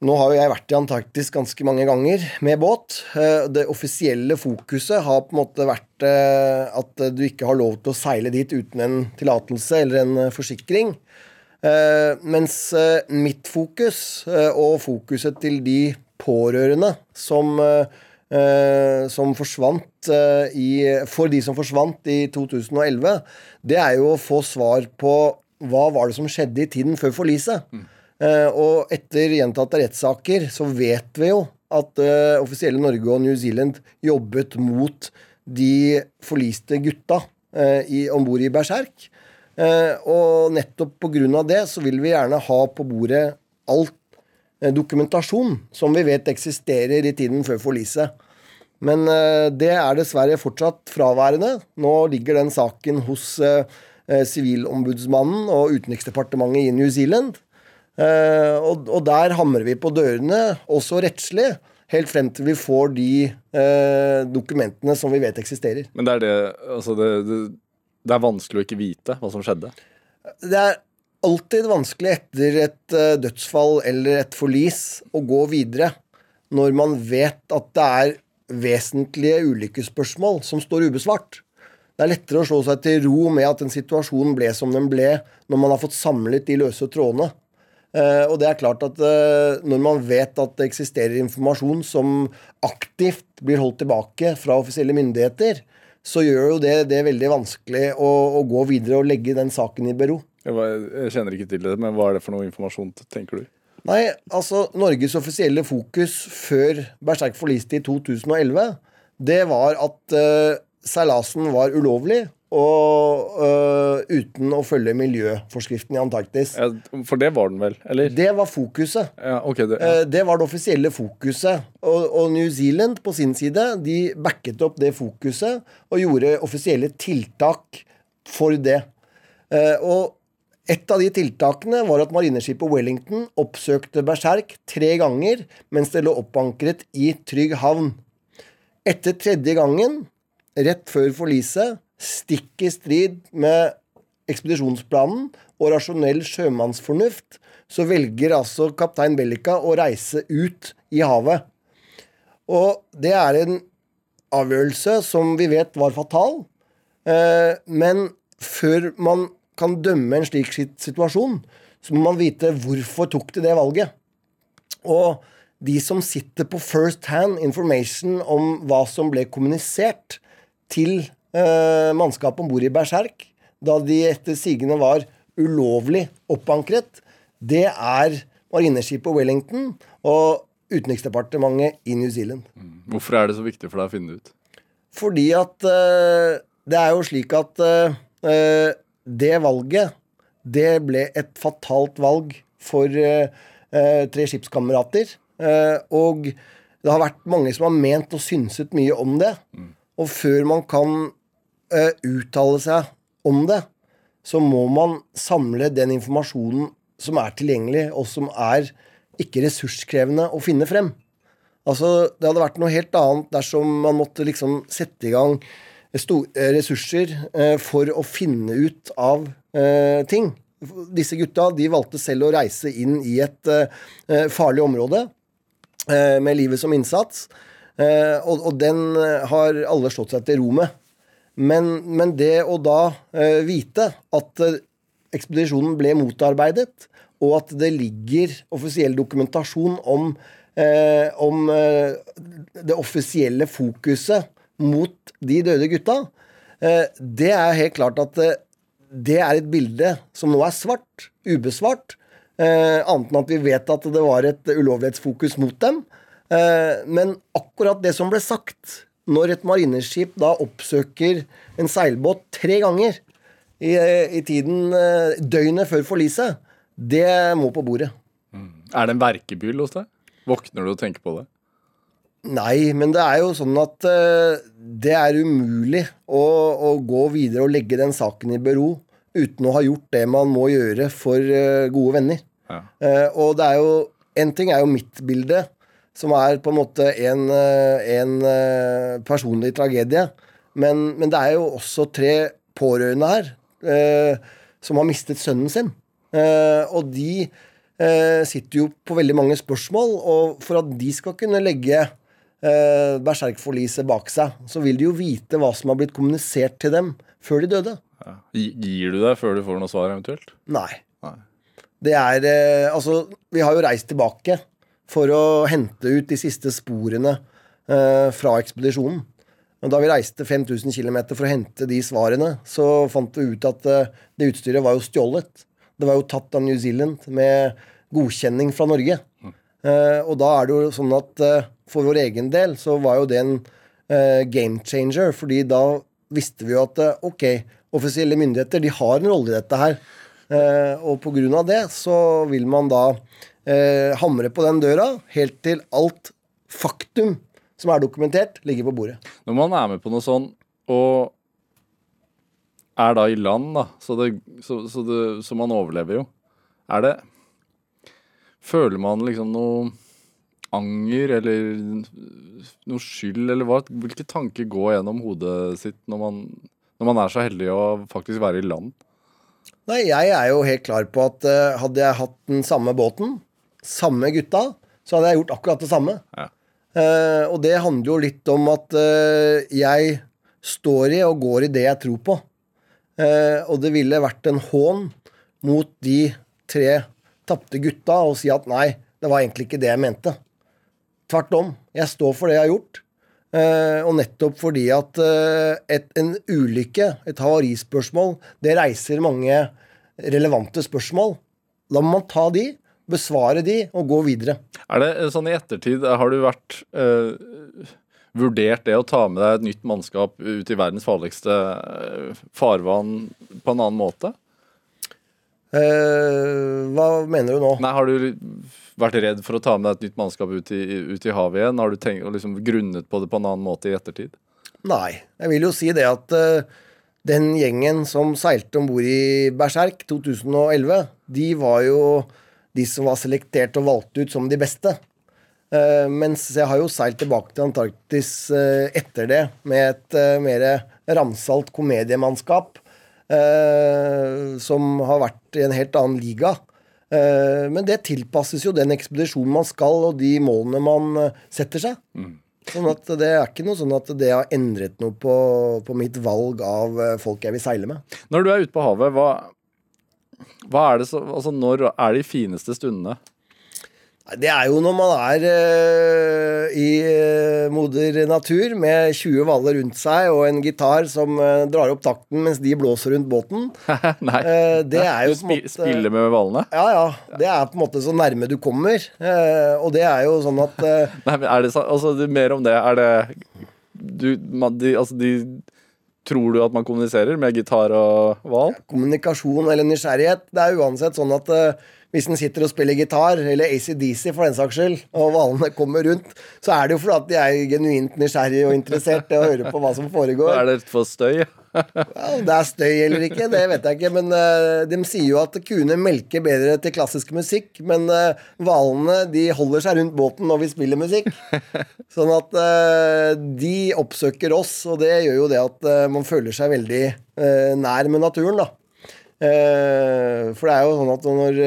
D: nå har jo jeg vært i Antarktis ganske mange ganger med båt. Eh, Det offisielle fokuset har på en måte vært at du ikke har lov til å seile dit uten en tillatelse eller en forsikring. Eh, Mens eh, mitt fokus, eh, og fokuset til de pårørende som, som forsvant i, For de som forsvant i 2011, det er jo å få svar på hva var det som skjedde i tiden før forliset. Mm. og etter gjentatte rettssaker så vet vi jo at offisielle Norge og New Zealand jobbet mot de forliste gutta i- om bord i Berserk. Eh, og nettopp pga. det så vil vi gjerne ha på bordet alt eh, dokumentasjon som vi vet eksisterer i tiden før forliset. Men eh, det er dessverre fortsatt fraværende. Nå ligger den saken hos Sivilombudsmannen og Utenriksdepartementet i New Zealand. Og, der hamrer vi på dørene, også rettslig, helt frem til vi får de dokumentene som vi vet eksisterer.
B: Men det er det Altså, det, det, det er vanskelig å ikke vite hva som skjedde.
D: Det er alltid vanskelig etter et eh, dødsfall eller et forlis å gå videre når man vet at det er vesentlige ulykkesspørsmål som står ubesvart. Det er lettere å slå seg til ro med at en situasjon ble som den ble, når man har fått samlet de løse trådene. Eh, og det er klart at eh, når man vet at det eksisterer informasjon som aktivt blir holdt tilbake fra offisielle myndigheter, så gjør jo det det veldig vanskelig å, å gå videre og legge den saken i bero.
B: Jeg, jeg kjenner ikke til det, men hva er det for noe informasjon, tenker du?
D: Nei, altså Norges offisielle fokus før Berserk forliste i 2011, det var at uh, seilasen var ulovlig og øh, uten å følge miljøforskriften i Antarktis.
B: Ja, for det var den vel, eller?
D: Det var fokuset.
B: Ja, okay, det, ja.
D: Eh, Det var det offisielle fokuset. Og, og New Zealand på sin side de backet opp det fokuset og gjorde offisielle tiltak for det. Eh, Og et av de tiltakene var at marineskipet Wellington oppsøkte Berserk tre ganger mens det lå oppankret i trygg havn. Etter tredje gangen, rett før forliset, stikk i strid med ekspedisjonsplanen og rasjonell sjømannsfornuft, så velger altså kaptein Bellica å reise ut i havet. Og det er en avgjørelse som vi vet var fatal. Eh, men før man kan dømme en slik situasjon, så må man vite hvorfor tok de det valget. Og de som sitter på first hand information om hva som ble kommunisert til eh, mannskapet om bord i Berserk, da de etter sigende var ulovlig oppankret, det er marineskipet Wellington og Utenriksdepartementet i New Zealand.
B: Hvorfor er det så viktig for deg å finne det ut?
D: Fordi at eh, det er jo slik at eh, det valget, det ble et fatalt valg for eh, eh, tre skipskamerater. Eh, og det har vært mange som har ment og synset mye om det. Og før man kan eh, uttale seg om det, så må man samle den informasjonen som er tilgjengelig, og som er ikke ressurskrevende å finne frem. Altså, Det hadde vært noe helt annet dersom man måtte liksom sette i gang eh, ressurser uh, for å finne ut av uh, ting. Disse gutta de valgte selv å reise inn i et farlig område med livet som innsats. Uh, og, og den har alle slått seg til ro med. Men, men det å da uh, vite at uh, ekspedisjonen ble motarbeidet, og at det ligger offisiell dokumentasjon om, uh, om det offisielle fokuset mot de døde gutta, det er helt klart at det er et bilde som nå er svart, ubesvart. Annet enn at vi vet at det var et ulovlighetsfokus mot dem. Men akkurat det som ble sagt, når et marineskip da oppsøker en seilbåt tre ganger i, i tiden eh, døgnet før forliset, det må på bordet.
B: Er det en verkebyll hos deg? Våkner du og tenker på det?
D: Nei, men det er jo sånn at uh, det er umulig å, å gå videre og legge den saken i bero uten å ha gjort det man må gjøre for uh, gode venner.
B: Ja.
D: Uh, og det er jo En ting er jo mitt bilde, som er på en måte en, eh, en eh, personlig tragedie. Men, men det er jo også tre pårørende her eh, som har mistet sønnen sin. Eh, og de eh, sitter jo på veldig mange spørsmål, og for at de skal kunne legge eh, berserkforliset bak seg, så vil de jo vite hva som har blitt kommunisert til dem før de døde.
B: Ja. Gir du deg før du får noe svar, eventuelt?
D: Nei.
B: Nei.
D: Det er eh, Altså, vi har jo reist tilbake for å hente ut de siste sporene eh, fra ekspedisjonen. Og da vi reiste 5000 km for å hente de svarene, så fant vi ut at eh, det utstyret var jo stjålet. Det var jo tatt av New Zealand med godkjenning fra Norge. Eh, og da er det jo sånn at eh, for vår egen del så var jo det en eh, game changer, fordi da visste vi jo at eh, ok, offisielle myndigheter de har en rolle i dette her. Og på grunn av det så vil man da eh, hamre på den døra helt til alt faktum som er dokumentert, ligger på bordet.
B: Når man er med på noe sånn, og er da i land, da, så, det, så, så, det, så man overlever jo, er det Føler man liksom noe anger eller noe skyld, eller hva? Hvilke tanker går gjennom hodet sitt når man, når man er så heldig å faktisk være i land?
D: Nei, jeg er jo helt klar på at uh, hadde jeg hatt den samme båten, samme gutta, så hadde jeg gjort akkurat det samme.
B: Ja.
D: Uh, og det handler jo litt om at uh, jeg står i og går i det jeg tror på. Uh, og det ville vært en hån mot de tre tapte gutta å si at nei, det var egentlig ikke det jeg mente. Tvert om. Jeg står for det jeg har gjort. Og nettopp fordi at et, en ulykke, et havarispørsmål, det reiser mange relevante spørsmål. Da må man ta de, besvare de og gå videre.
B: Er det eh, sånn i ettertid, har du vært eh, vurdert det å ta med deg et nytt mannskap ut i verdens farligste eh, farvann på en annen måte?
D: Eh, hva mener du nå?
B: Nei, har du vært redd for å ta med deg et nytt mannskap ut i, ut i havet igjen? Har du tenkt, liksom grunnet på det på en annen måte i ettertid?
D: Nei. Jeg vil jo si det at eh, den gjengen som seilte om bord i Berserk 2011, de var jo de som var selektert og valgt ut som de beste. Uh, mens jeg har jo seilt tilbake til Antarktis uh, etter det med et uh, mer ramsalt komediemannskap eh, som har vært i en helt annen liga. Eh, men det tilpasses jo den ekspedisjonen man skal, og de målene man eh, setter seg. Sånn at Det er ikke noe sånn at det har endret noe på, på mitt valg av eh, folk jeg vil seile med.
B: Når du er ute på havet, hva er det så, altså når er de fineste stundene?
D: Det er jo når man er eh, i eh, moder natur med 20 hvaler rundt seg og en gitar som eh, drar opp takten mens de blåser rundt båten.
B: Nei,
D: det er jo
B: du spi,
D: måte
B: spiller med hvalene?
D: Ja, ja. Det er på en måte så nærme du kommer. Og det er jo sånn at
B: Nei, men er det så, altså, mer om det. Er det du, man, de, altså, de Tror du at man kommuniserer med gitar og hval?
D: kommunikasjon eller nysgjerrighet Det er uansett sånn at uh, hvis en sitter og spiller gitar, eller ACDC for den saks skyld, og hvalene kommer rundt, så er det jo fordi at de er genuint nysgjerrige og interessert i å høre på hva som foregår.
B: Er det for støy?
D: Om det er støy eller ikke, det vet jeg ikke. Men uh, de sier jo at kuene melker bedre til klassisk musikk. Men eh, hvalene de holder seg rundt båten når vi spiller musikk. Sånn at uh, de oppsøker oss, og det gjør jo det at man føler seg veldig nær med naturen, da. For det er jo sånn at når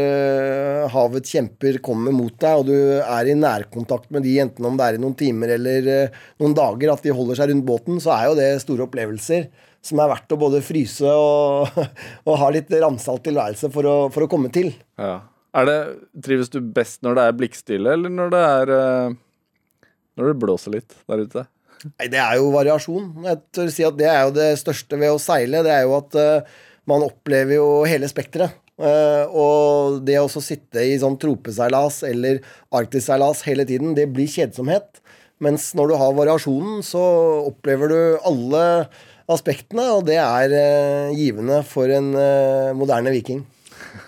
D: havets kjemper kommer mot deg, og du er i nærkontakt med de, enten om det er i noen timer eller noen dager, at de holder seg rundt båten, så er jo det store opplevelser som er verdt å både fryse og, og ha litt ramsalt tilværelse for å, for å komme til.
B: Ja. Er det, trives du best når det er blikkstille, eller når det er eh, Når det blåser litt der ute?
D: Nei, Det er jo variasjon. Jeg tør si at Det er jo det største ved å seile. Det er jo at uh, man opplever jo hele spekteret. Uh, og det å også sitte i sånn tropeseilas eller arktisseilas hele tiden, det blir kjedsomhet. Mens når du har variasjonen, så opplever du alle aspektene, og det er eh, givende for en eh, moderne viking.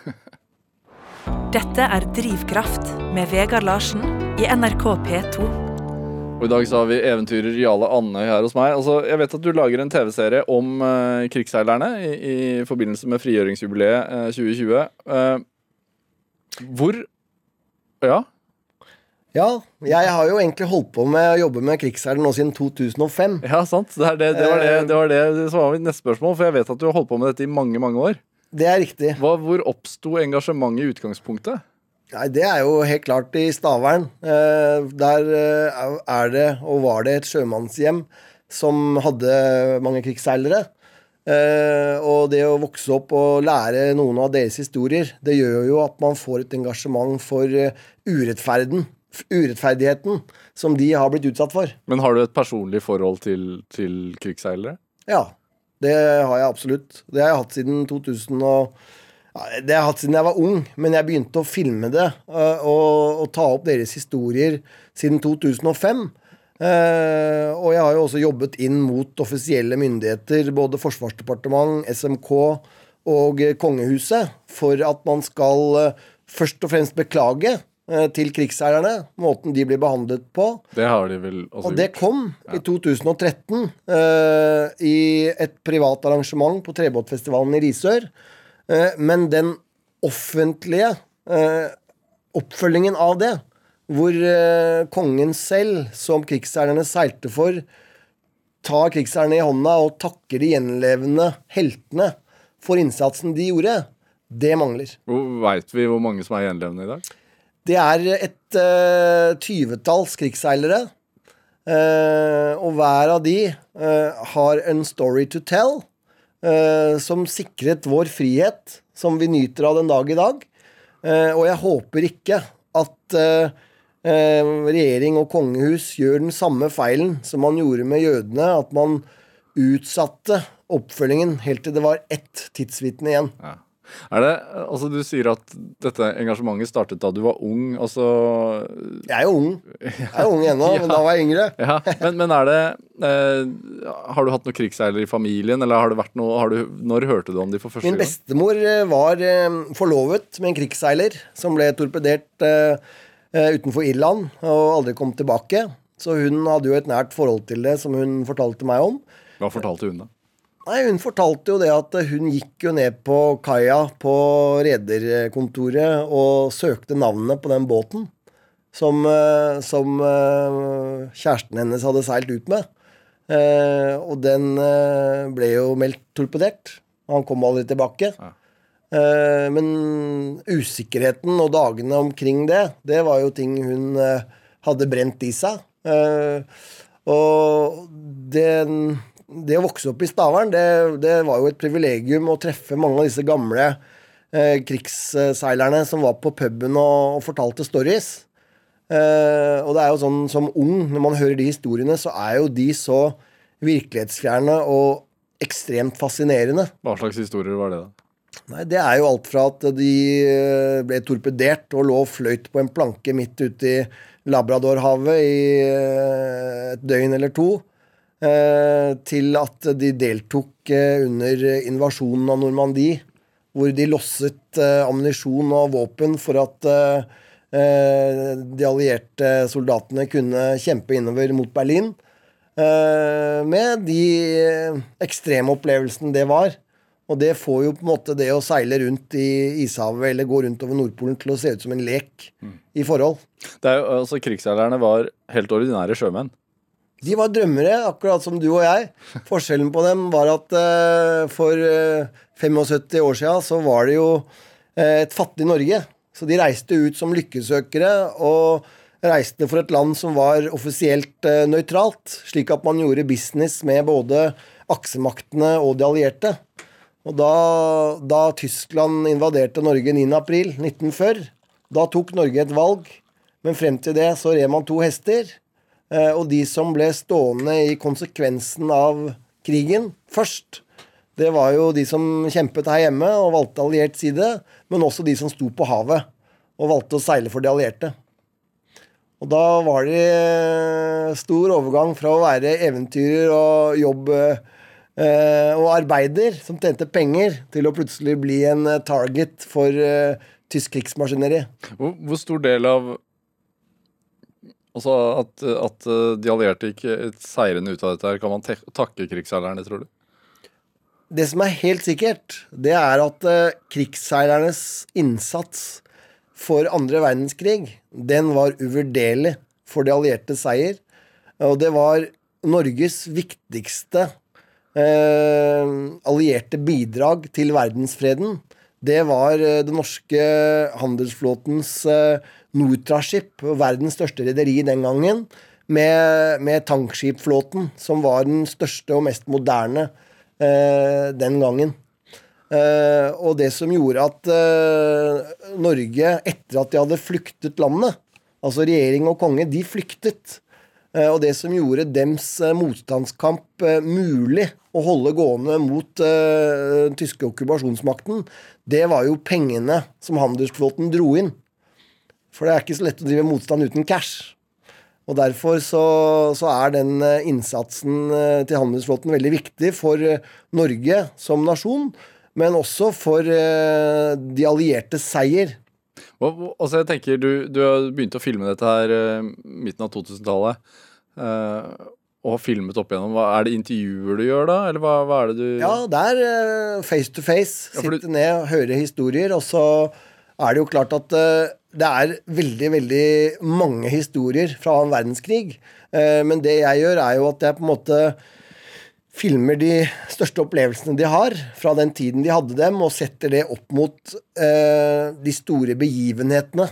C: Dette er Drivkraft med Vegard Larsen i NRK P2.
B: Og I dag så har vi eventyrer Jale Andøy her hos meg. Altså, jeg vet at du lager en TV-serie om uh, krigsseilerne i, i, forbindelse med frigjøringsjubileet uh, 2020. Uh, hvor Ja?
D: Ja, jeg har jo egentlig holdt på med å jobbe med krigsseilere nå siden 2005.
B: Ja, sant. Det, det, det, var det, det var det som var mitt neste spørsmål, for jeg vet at du har holdt på med dette i mange, mange år.
D: Det er riktig.
B: Hva, hvor oppsto engasjementet i utgangspunktet?
D: Nei, Det er jo helt klart i Stavern. Eh, der eh, er det, og var det, et sjømannshjem som hadde mange krigsseilere. Eh, og det å vokse opp og lære noen av deres historier, det gjør jo at man får et engasjement for urettferden. Urettferdigheten som de har blitt utsatt for.
B: Men har du et personlig forhold til, til krigsseilere?
D: Ja, det har jeg absolutt. Det har jeg hatt siden 2000 og det har jeg hatt siden jeg var ung, men jeg begynte å filme det uh, og, og, ta opp deres historier siden 2005. Uh, eh, og jeg har jo også jobbet inn mot offisielle myndigheter, både Forsvarsdepartement, SMK og Kongehuset, for at man skal uh, først og fremst beklage til krigsseilerne, måten de blir behandlet på.
B: Det har de vel også gjort.
D: Og det kom ja. i 2013 i et privat arrangement på Trebåtfestivalen i Risør. Uh, men den offentlige uh, oppfølgingen av det, hvor eh, kongen selv, som krigsseilerne seilte for, tar krigsseilerne i hånda og takker de gjenlevende heltene for innsatsen de gjorde, det mangler.
B: Veit vi hvor mange som er gjenlevende i dag?
D: Det er et tyvetalls uh, krigsseilere. Uh, og hver av de uh, har en story to tell eh, som sikret vår frihet, som vi nyter av den dag i dag. Eh, og jeg håper ikke at eh, eh, regjering og kongehus gjør den samme feilen som man gjorde med jødene, at man utsatte oppfølgingen helt til det var ett tidsvitne igjen. Ja.
B: Er det, altså Du sier at dette engasjementet startet da du var ung. altså...
D: Jeg er jo ung. Jeg er ung ennå, ja. men da var jeg yngre.
B: ja. men, men, er det eh, Har du hatt noen krigsseiler i familien, eller har det vært noe, har du, når hørte du om de for første
D: gang? Min bestemor eh, var eh, forlovet med en krigsseiler som ble torpedert eh, eh, utenfor Irland og aldri kom tilbake. Så hun hadde jo et nært forhold til det, som hun fortalte meg om.
B: Hva fortalte hun da?
D: Nei, Hun fortalte jo det at hun gikk jo ned på kaia på rederkontoret og søkte navnet på den båten som, eh, som eh, kjæresten hennes hadde seilt ut med. Eh, og den ble jo meldt torpedert. Han kom aldri tilbake. Ja. Men usikkerheten og dagene omkring det, det var jo ting hun hadde brent i seg. Og den det å vokse opp i Stavern, det, det, var jo et privilegium å treffe mange av disse gamle eh, krigsseilerne som var på puben og, og fortalte stories. Eh, og det er jo sånn som ung, når man hører de historiene, så er jo de så virkelighetsfjerne og ekstremt fascinerende.
B: Hva slags historier var det, da?
D: Nei, Det er jo alt fra at de eh, ble torpedert og lå og fløyt på en planke midt ute i Labradorhavet i eh, et døgn eller to, til at de deltok eh, under invasjonen av Normandie, hvor de losset eh, ammunisjon og våpen for at de allierte soldatene kunne kjempe innover mot Berlin. Med de ekstreme opplevelsene det var. Og det får jo på en måte det å seile rundt i ishavet eller gå rundt over Nordpolen til å se ut som en lek mm. i forhold.
B: Det er jo, altså Krigsseilerne var helt ordinære sjømenn.
D: De var drømmere, akkurat som du og jeg. Forskjellen på dem var at uh, for uh, eh, 75 år siden så var det jo uh, et fattig Norge. Så de reiste ut som lykkesøkere og reiste for et land som var offisielt nøytralt. Slik at man gjorde business med både aksemaktene og de allierte. Og da, da Tyskland invaderte Norge 9.4.1940, da tok Norge et valg. Men frem til det så red man to hester. Eh, og de som ble stående i konsekvensen av krigen først, Det var jo de som kjempet her hjemme og valgte alliert side, men også de som sto på havet og valgte å seile for de allierte. Og da var det eh, stor overgang fra å være eventyrer og jobb eh, og arbeider som tjente penger, til å plutselig bli en target for tysk krigsmaskineri.
B: Hvor stor del av Altså at, at eh, de allierte gikk seirende ut av dette, her, kan man takke krigsseilerne, tror du?
D: Det som er helt sikkert, det er at eh, krigsseilernes innsats for andre verdenskrig, den var uvurderlig for de allierte seier. Og det var Norges viktigste eh, allierte bidrag til verdensfreden. Det var eh, den norske handelsflåtens eh, Nortraship, verdens største rederi den gangen, med, med tankskipflåten, som var den største og mest moderne eh, den gangen. Eh, og det som gjorde at eh, Norge, etter at de hadde flyktet landet, altså regjering og konge, de flyktet. Eh, og det som gjorde dems motstandskamp mulig å holde gående mot den tyske okkupasjonsmakten, det var jo pengene som handelsflåten dro inn. For det er ikke så lett å drive motstand uten cash. Og Derfor så, så er den eh, innsatsen eh, til handelsflåten veldig viktig for Norge som nasjon, men også for de alliertes seier.
B: Altså jeg tenker, Du, du har begynt å filme dette her midten av 2000-tallet. Og har filmet opp igjennom. Hva, er det intervjuer du gjør da, eller hva, hva er det du
D: Ja, det er eh, face to face.
B: Ja, for du-
D: Sitte ned, høre historier. Og så er det jo klart at eh, det er veldig, veldig mange historier fra annen verdenskrig. Eh, men det jeg gjør, er jo at jeg på en måte filmer de største opplevelsene de har fra den tiden de hadde dem, og setter det opp mot de store begivenhetene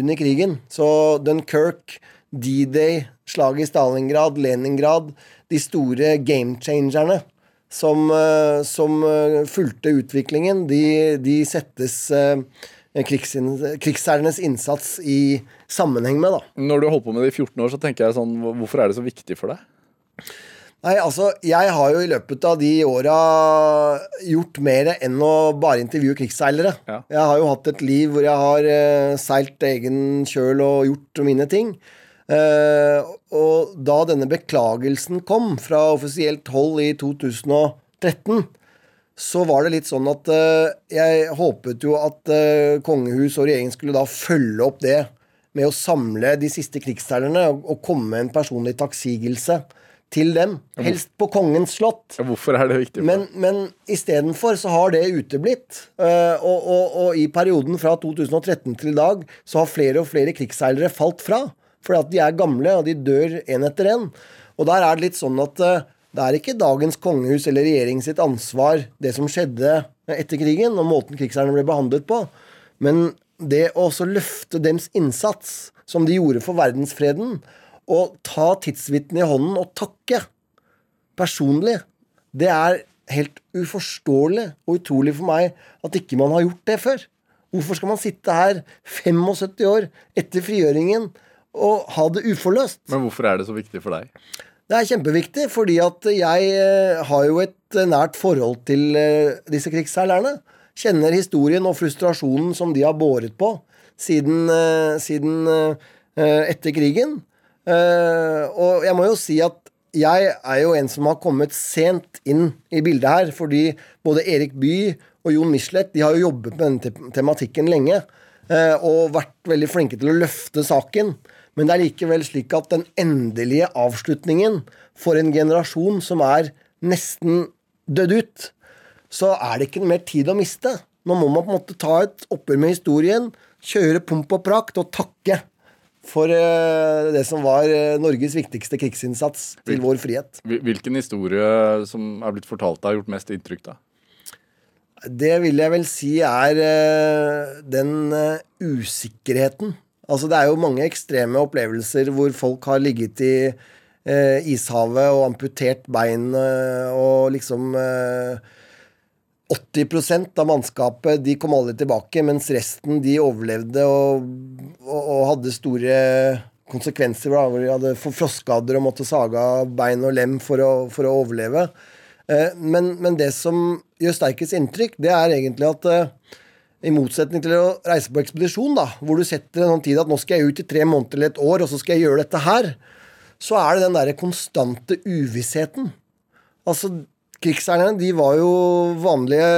D: under krigen. Så Dunkerque, D-Day, slaget i Stalingrad, Leningrad, de store game changerne som, eh, som eh, fulgte utviklingen, de, de settes krigs, krigsherrenes innsats i sammenheng med, da.
B: Når du holdt på med det i 14 år, så tenker jeg sånn Hvorfor er det så viktig for deg?
D: Nei, altså, jeg har jo i løpet av de åra gjort mer enn å bare intervjue krigsseilere.
B: Ja.
D: Jeg har jo hatt et liv hvor jeg har eh, seilt egen kjøl og gjort mine ting. Eh, og da denne beklagelsen kom fra offisielt hold i 2013, så var det litt sånn at eh, jeg håpet jo at eh, kongehus og regjering skulle da følge opp det med å samle de siste krigsseilerne og, komme med en personlig takksigelse til dem. Helst på kongens slott.
B: Hvorfor er det viktig
D: Men, men istedenfor så har det uteblitt. Eh, og, og, og i perioden fra 2013 til i dag så har flere og flere krigsseilere falt fra. At de er gamle, og de dør én etter én. Og der er det litt sånn at eh, det er ikke dagens kongehus eller regjering sitt ansvar, det som skjedde etter krigen, og måten krigsherrene ble behandlet på. Men det å også løfte dems innsats, som de gjorde for verdensfreden, og ta tidsvitnet i hånden og takke personlig. Det er helt uforståelig og utrolig for meg at ikke man har gjort det før. Hvorfor skal man sitte her 75 år etter frigjøringen og ha det uforløst?
B: Men hvorfor er det så viktig for deg?
D: Det er kjempeviktig, fordi at jeg eh, har jo et eh, nært forhold til eh, disse krigsseilerne. Kjenner historien og frustrasjonen som de har båret på siden, siden etter krigen. Og jeg må jo si at jeg er jo en som har kommet sent inn i bildet her, fordi både Erik Bye og Jon Michelet de har jo jobbet med denne tematikken lenge. Og vært veldig flinke til å løfte saken. Men det er likevel slik at den endelige avslutningen for en generasjon som er nesten dødd ut, så er det ikke mer tid å miste. Nå må man på en måte ta et oppgjør med historien, kjøre pomp og prakt og takke for eh, det som var eh, Norges viktigste krigsinnsats til vår frihet.
B: Hvilken historie som er blitt fortalt deg, har gjort mest inntrykk? da?
D: Det vil jeg vel si er eh, den usikkerheten. Altså Det er jo mange ekstreme opplevelser hvor folk har ligget i eh, ishavet og amputert bein eh, og liksom eh, 80% av mannskapet de kom aldri tilbake, mens resten de overlevde og, og, og hadde store konsekvenser. Da, hvor de hadde frostskader og måtte sage av bein og lem for å, for å overleve. Eh, men, men det som gjør sterkest inntrykk, det er egentlig at eh, i motsetning til å reise på ekspedisjon, da, hvor du setter en sånn tid at nå skal jeg ut i tre måneder eller et år, og så skal jeg gjøre dette her, så er det den derre konstante uvissheten. Altså, krigsherrene, de var jo vanlige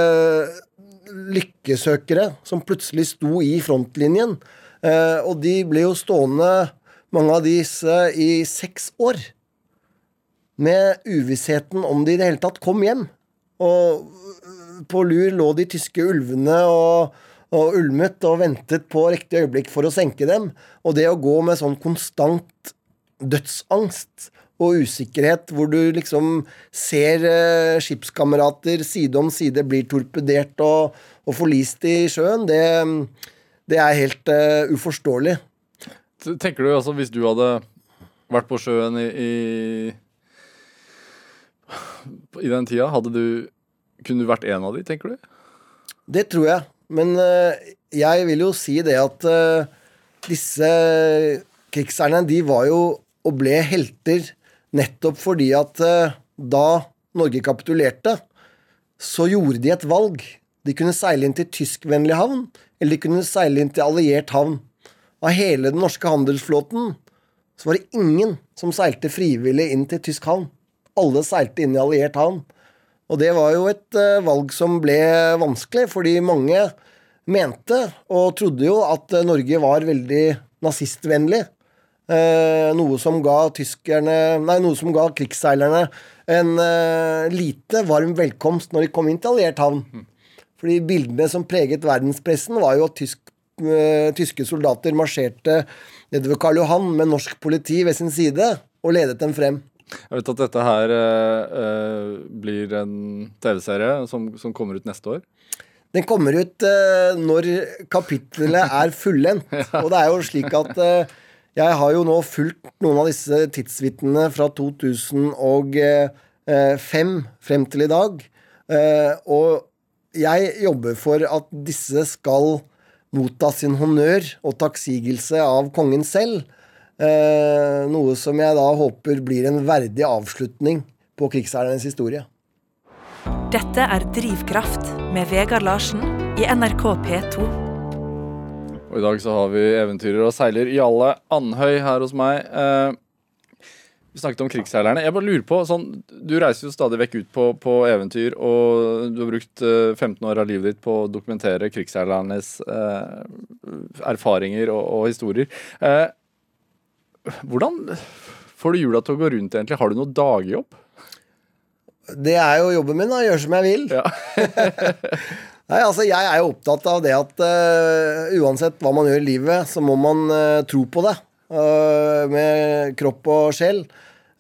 D: lykkesøkere som plutselig sto i frontlinjen. Eh, og de ble jo stående, mange av disse, i seks år. Med uvissheten om de i det hele tatt kom hjem. Og på lur lå de tyske ulvene og, og ulmet og ventet på riktig øyeblikk for å senke dem. Og det å gå med sånn konstant dødsangst og usikkerhet, hvor du liksom ser eh, skipskamerater side om side blir torpedert og, og forlist i sjøen, det, det er helt uh, uforståelig.
B: Tenker du altså hvis du hadde vært på sjøen i, i, i den tida, hadde du kunne du vært en av de, tenker du?
D: Det tror jeg. Men uh, jeg vil jo si det at uh, disse krigsherrene, de var jo og ble helter nettopp fordi at uh, da Norge kapitulerte, så gjorde de et valg. De kunne seile inn til tyskvennlig havn, eller de kunne seile inn til alliert havn. Av hele den norske handelsflåten så var det ingen som seilte frivillig inn til tysk havn. Alle seilte inn i alliert havn. Og det var jo et uh, valg som ble vanskelig, fordi mange mente og trodde jo at uh, Norge var veldig nazistvennlig. Uh, noe som ga tyskerne Nei, noe som ga krigsseilerne en lite varm velkomst når de kom inn til alliert havn. Fordi bildene som preget verdenspressen, var jo at tysk, tyske soldater marsjerte nedover Karl Johan med norsk politi ved sin side og ledet dem frem.
B: Jeg vet at dette her uh, blir en TV-serie som, som, kommer ut neste år.
D: Den kommer ut uh, når kapitlet er fullendt. ja. Og det er jo slik at uh, jeg har jo nå fulgt noen av disse tidsvitnene fra 2005 frem til i dag. og jeg jobber for at disse skal motta sin honnør og takksigelse av kongen selv. Eh, noe som jeg da håper blir en verdig avslutning på krigsseilernes historie.
C: Dette er Drivkraft med Vegard Larsen i NRK P2.
B: Og I dag så har vi eventyrer og seiler Jalle Andhøy her hos meg. Eh, vi snakket om krigsseilerne. Jeg bare lurer på, sånn, Du reiser jo stadig vekk ut på, på, eventyr, og du har brukt uh, 15 år av livet ditt på å dokumentere krigsseilernes eh, erfaringer og, og historier. Uh, hvordan får du jula til å gå rundt, egentlig? Har du noe dagjobb?
D: Det er jo jobben min, da. Gjøre som jeg vil. Ja. Nei, altså Jeg er jo opptatt av det at uh, uansett hva man gjør i livet, så må man uh, tro på det. Uh, med kropp og sjel.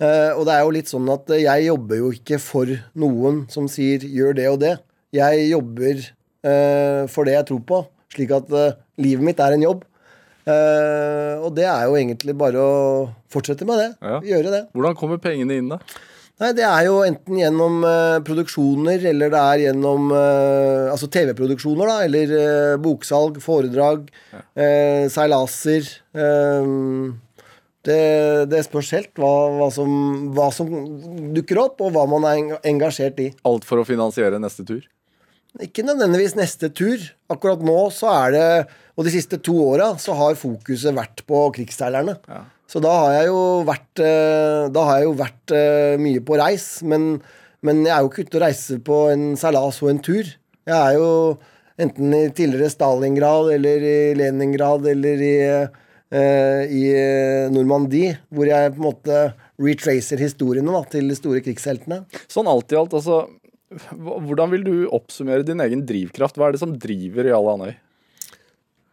D: og det er jo litt sånn at jeg jobber jo ikke for noen som sier 'gjør det og det'. Jeg jobber for det jeg tror på. Slik at livet mitt er en jobb. Uh, og det er jo egentlig bare å fortsette med det. Ja. Gjøre det.
B: Hvordan kommer pengene inn, da?
D: Nei, Det er jo enten gjennom uh, produksjoner, eller det er gjennom uh, altså TV-produksjoner, da. Eller boksalg, foredrag, ja. seilaser. Det, det, spørs helt hva, hva, som, hva, som, dukker opp, og hva man er engasjert i.
B: Alt for å finansiere neste tur?
D: Ikke nødvendigvis neste tur. Akkurat nå så er det Og de siste to åra så har fokuset vært på krigsseilerne. Ja. Så da har jeg jo vært eh, Da har jeg jo vært eh, mye på reis. Men, men jeg er jo ikke ute og reiser på en seilas og en tur. Jeg er jo enten i tidligere Stalingrad eller i Leningrad eller i, uh, i Normandie, hvor jeg på en måte retracer historiene da, til de store krigsheltene.
B: Sånn alt i alt, altså hvordan vil du oppsummere din egen drivkraft? Hva er det som driver Jarle Andøy?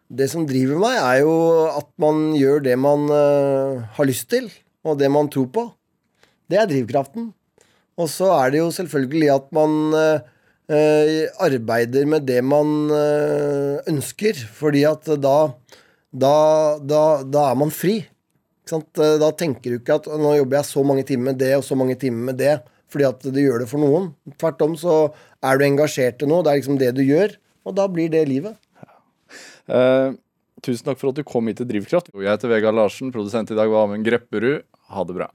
D: Det som driver meg, er jo at man gjør det man uh, har lyst til, og det man tror på. Det er drivkraften. Og så er det jo selvfølgelig at man uh, arbeider med det man ønsker, fordi at da, da, da, da er man fri. Da tenker du ikke at nå jobber jeg så mange timer med det og så mange timer med det fordi at du gjør det for noen. Tvert om så er du engasjert i noe. Det er liksom det du gjør, og da blir det livet.
B: Uh, tusen takk for at du kom hit til Drivkraft. Jeg heter Vegard Larsen, produsent i dag var Amund Grepperud. Ha det bra.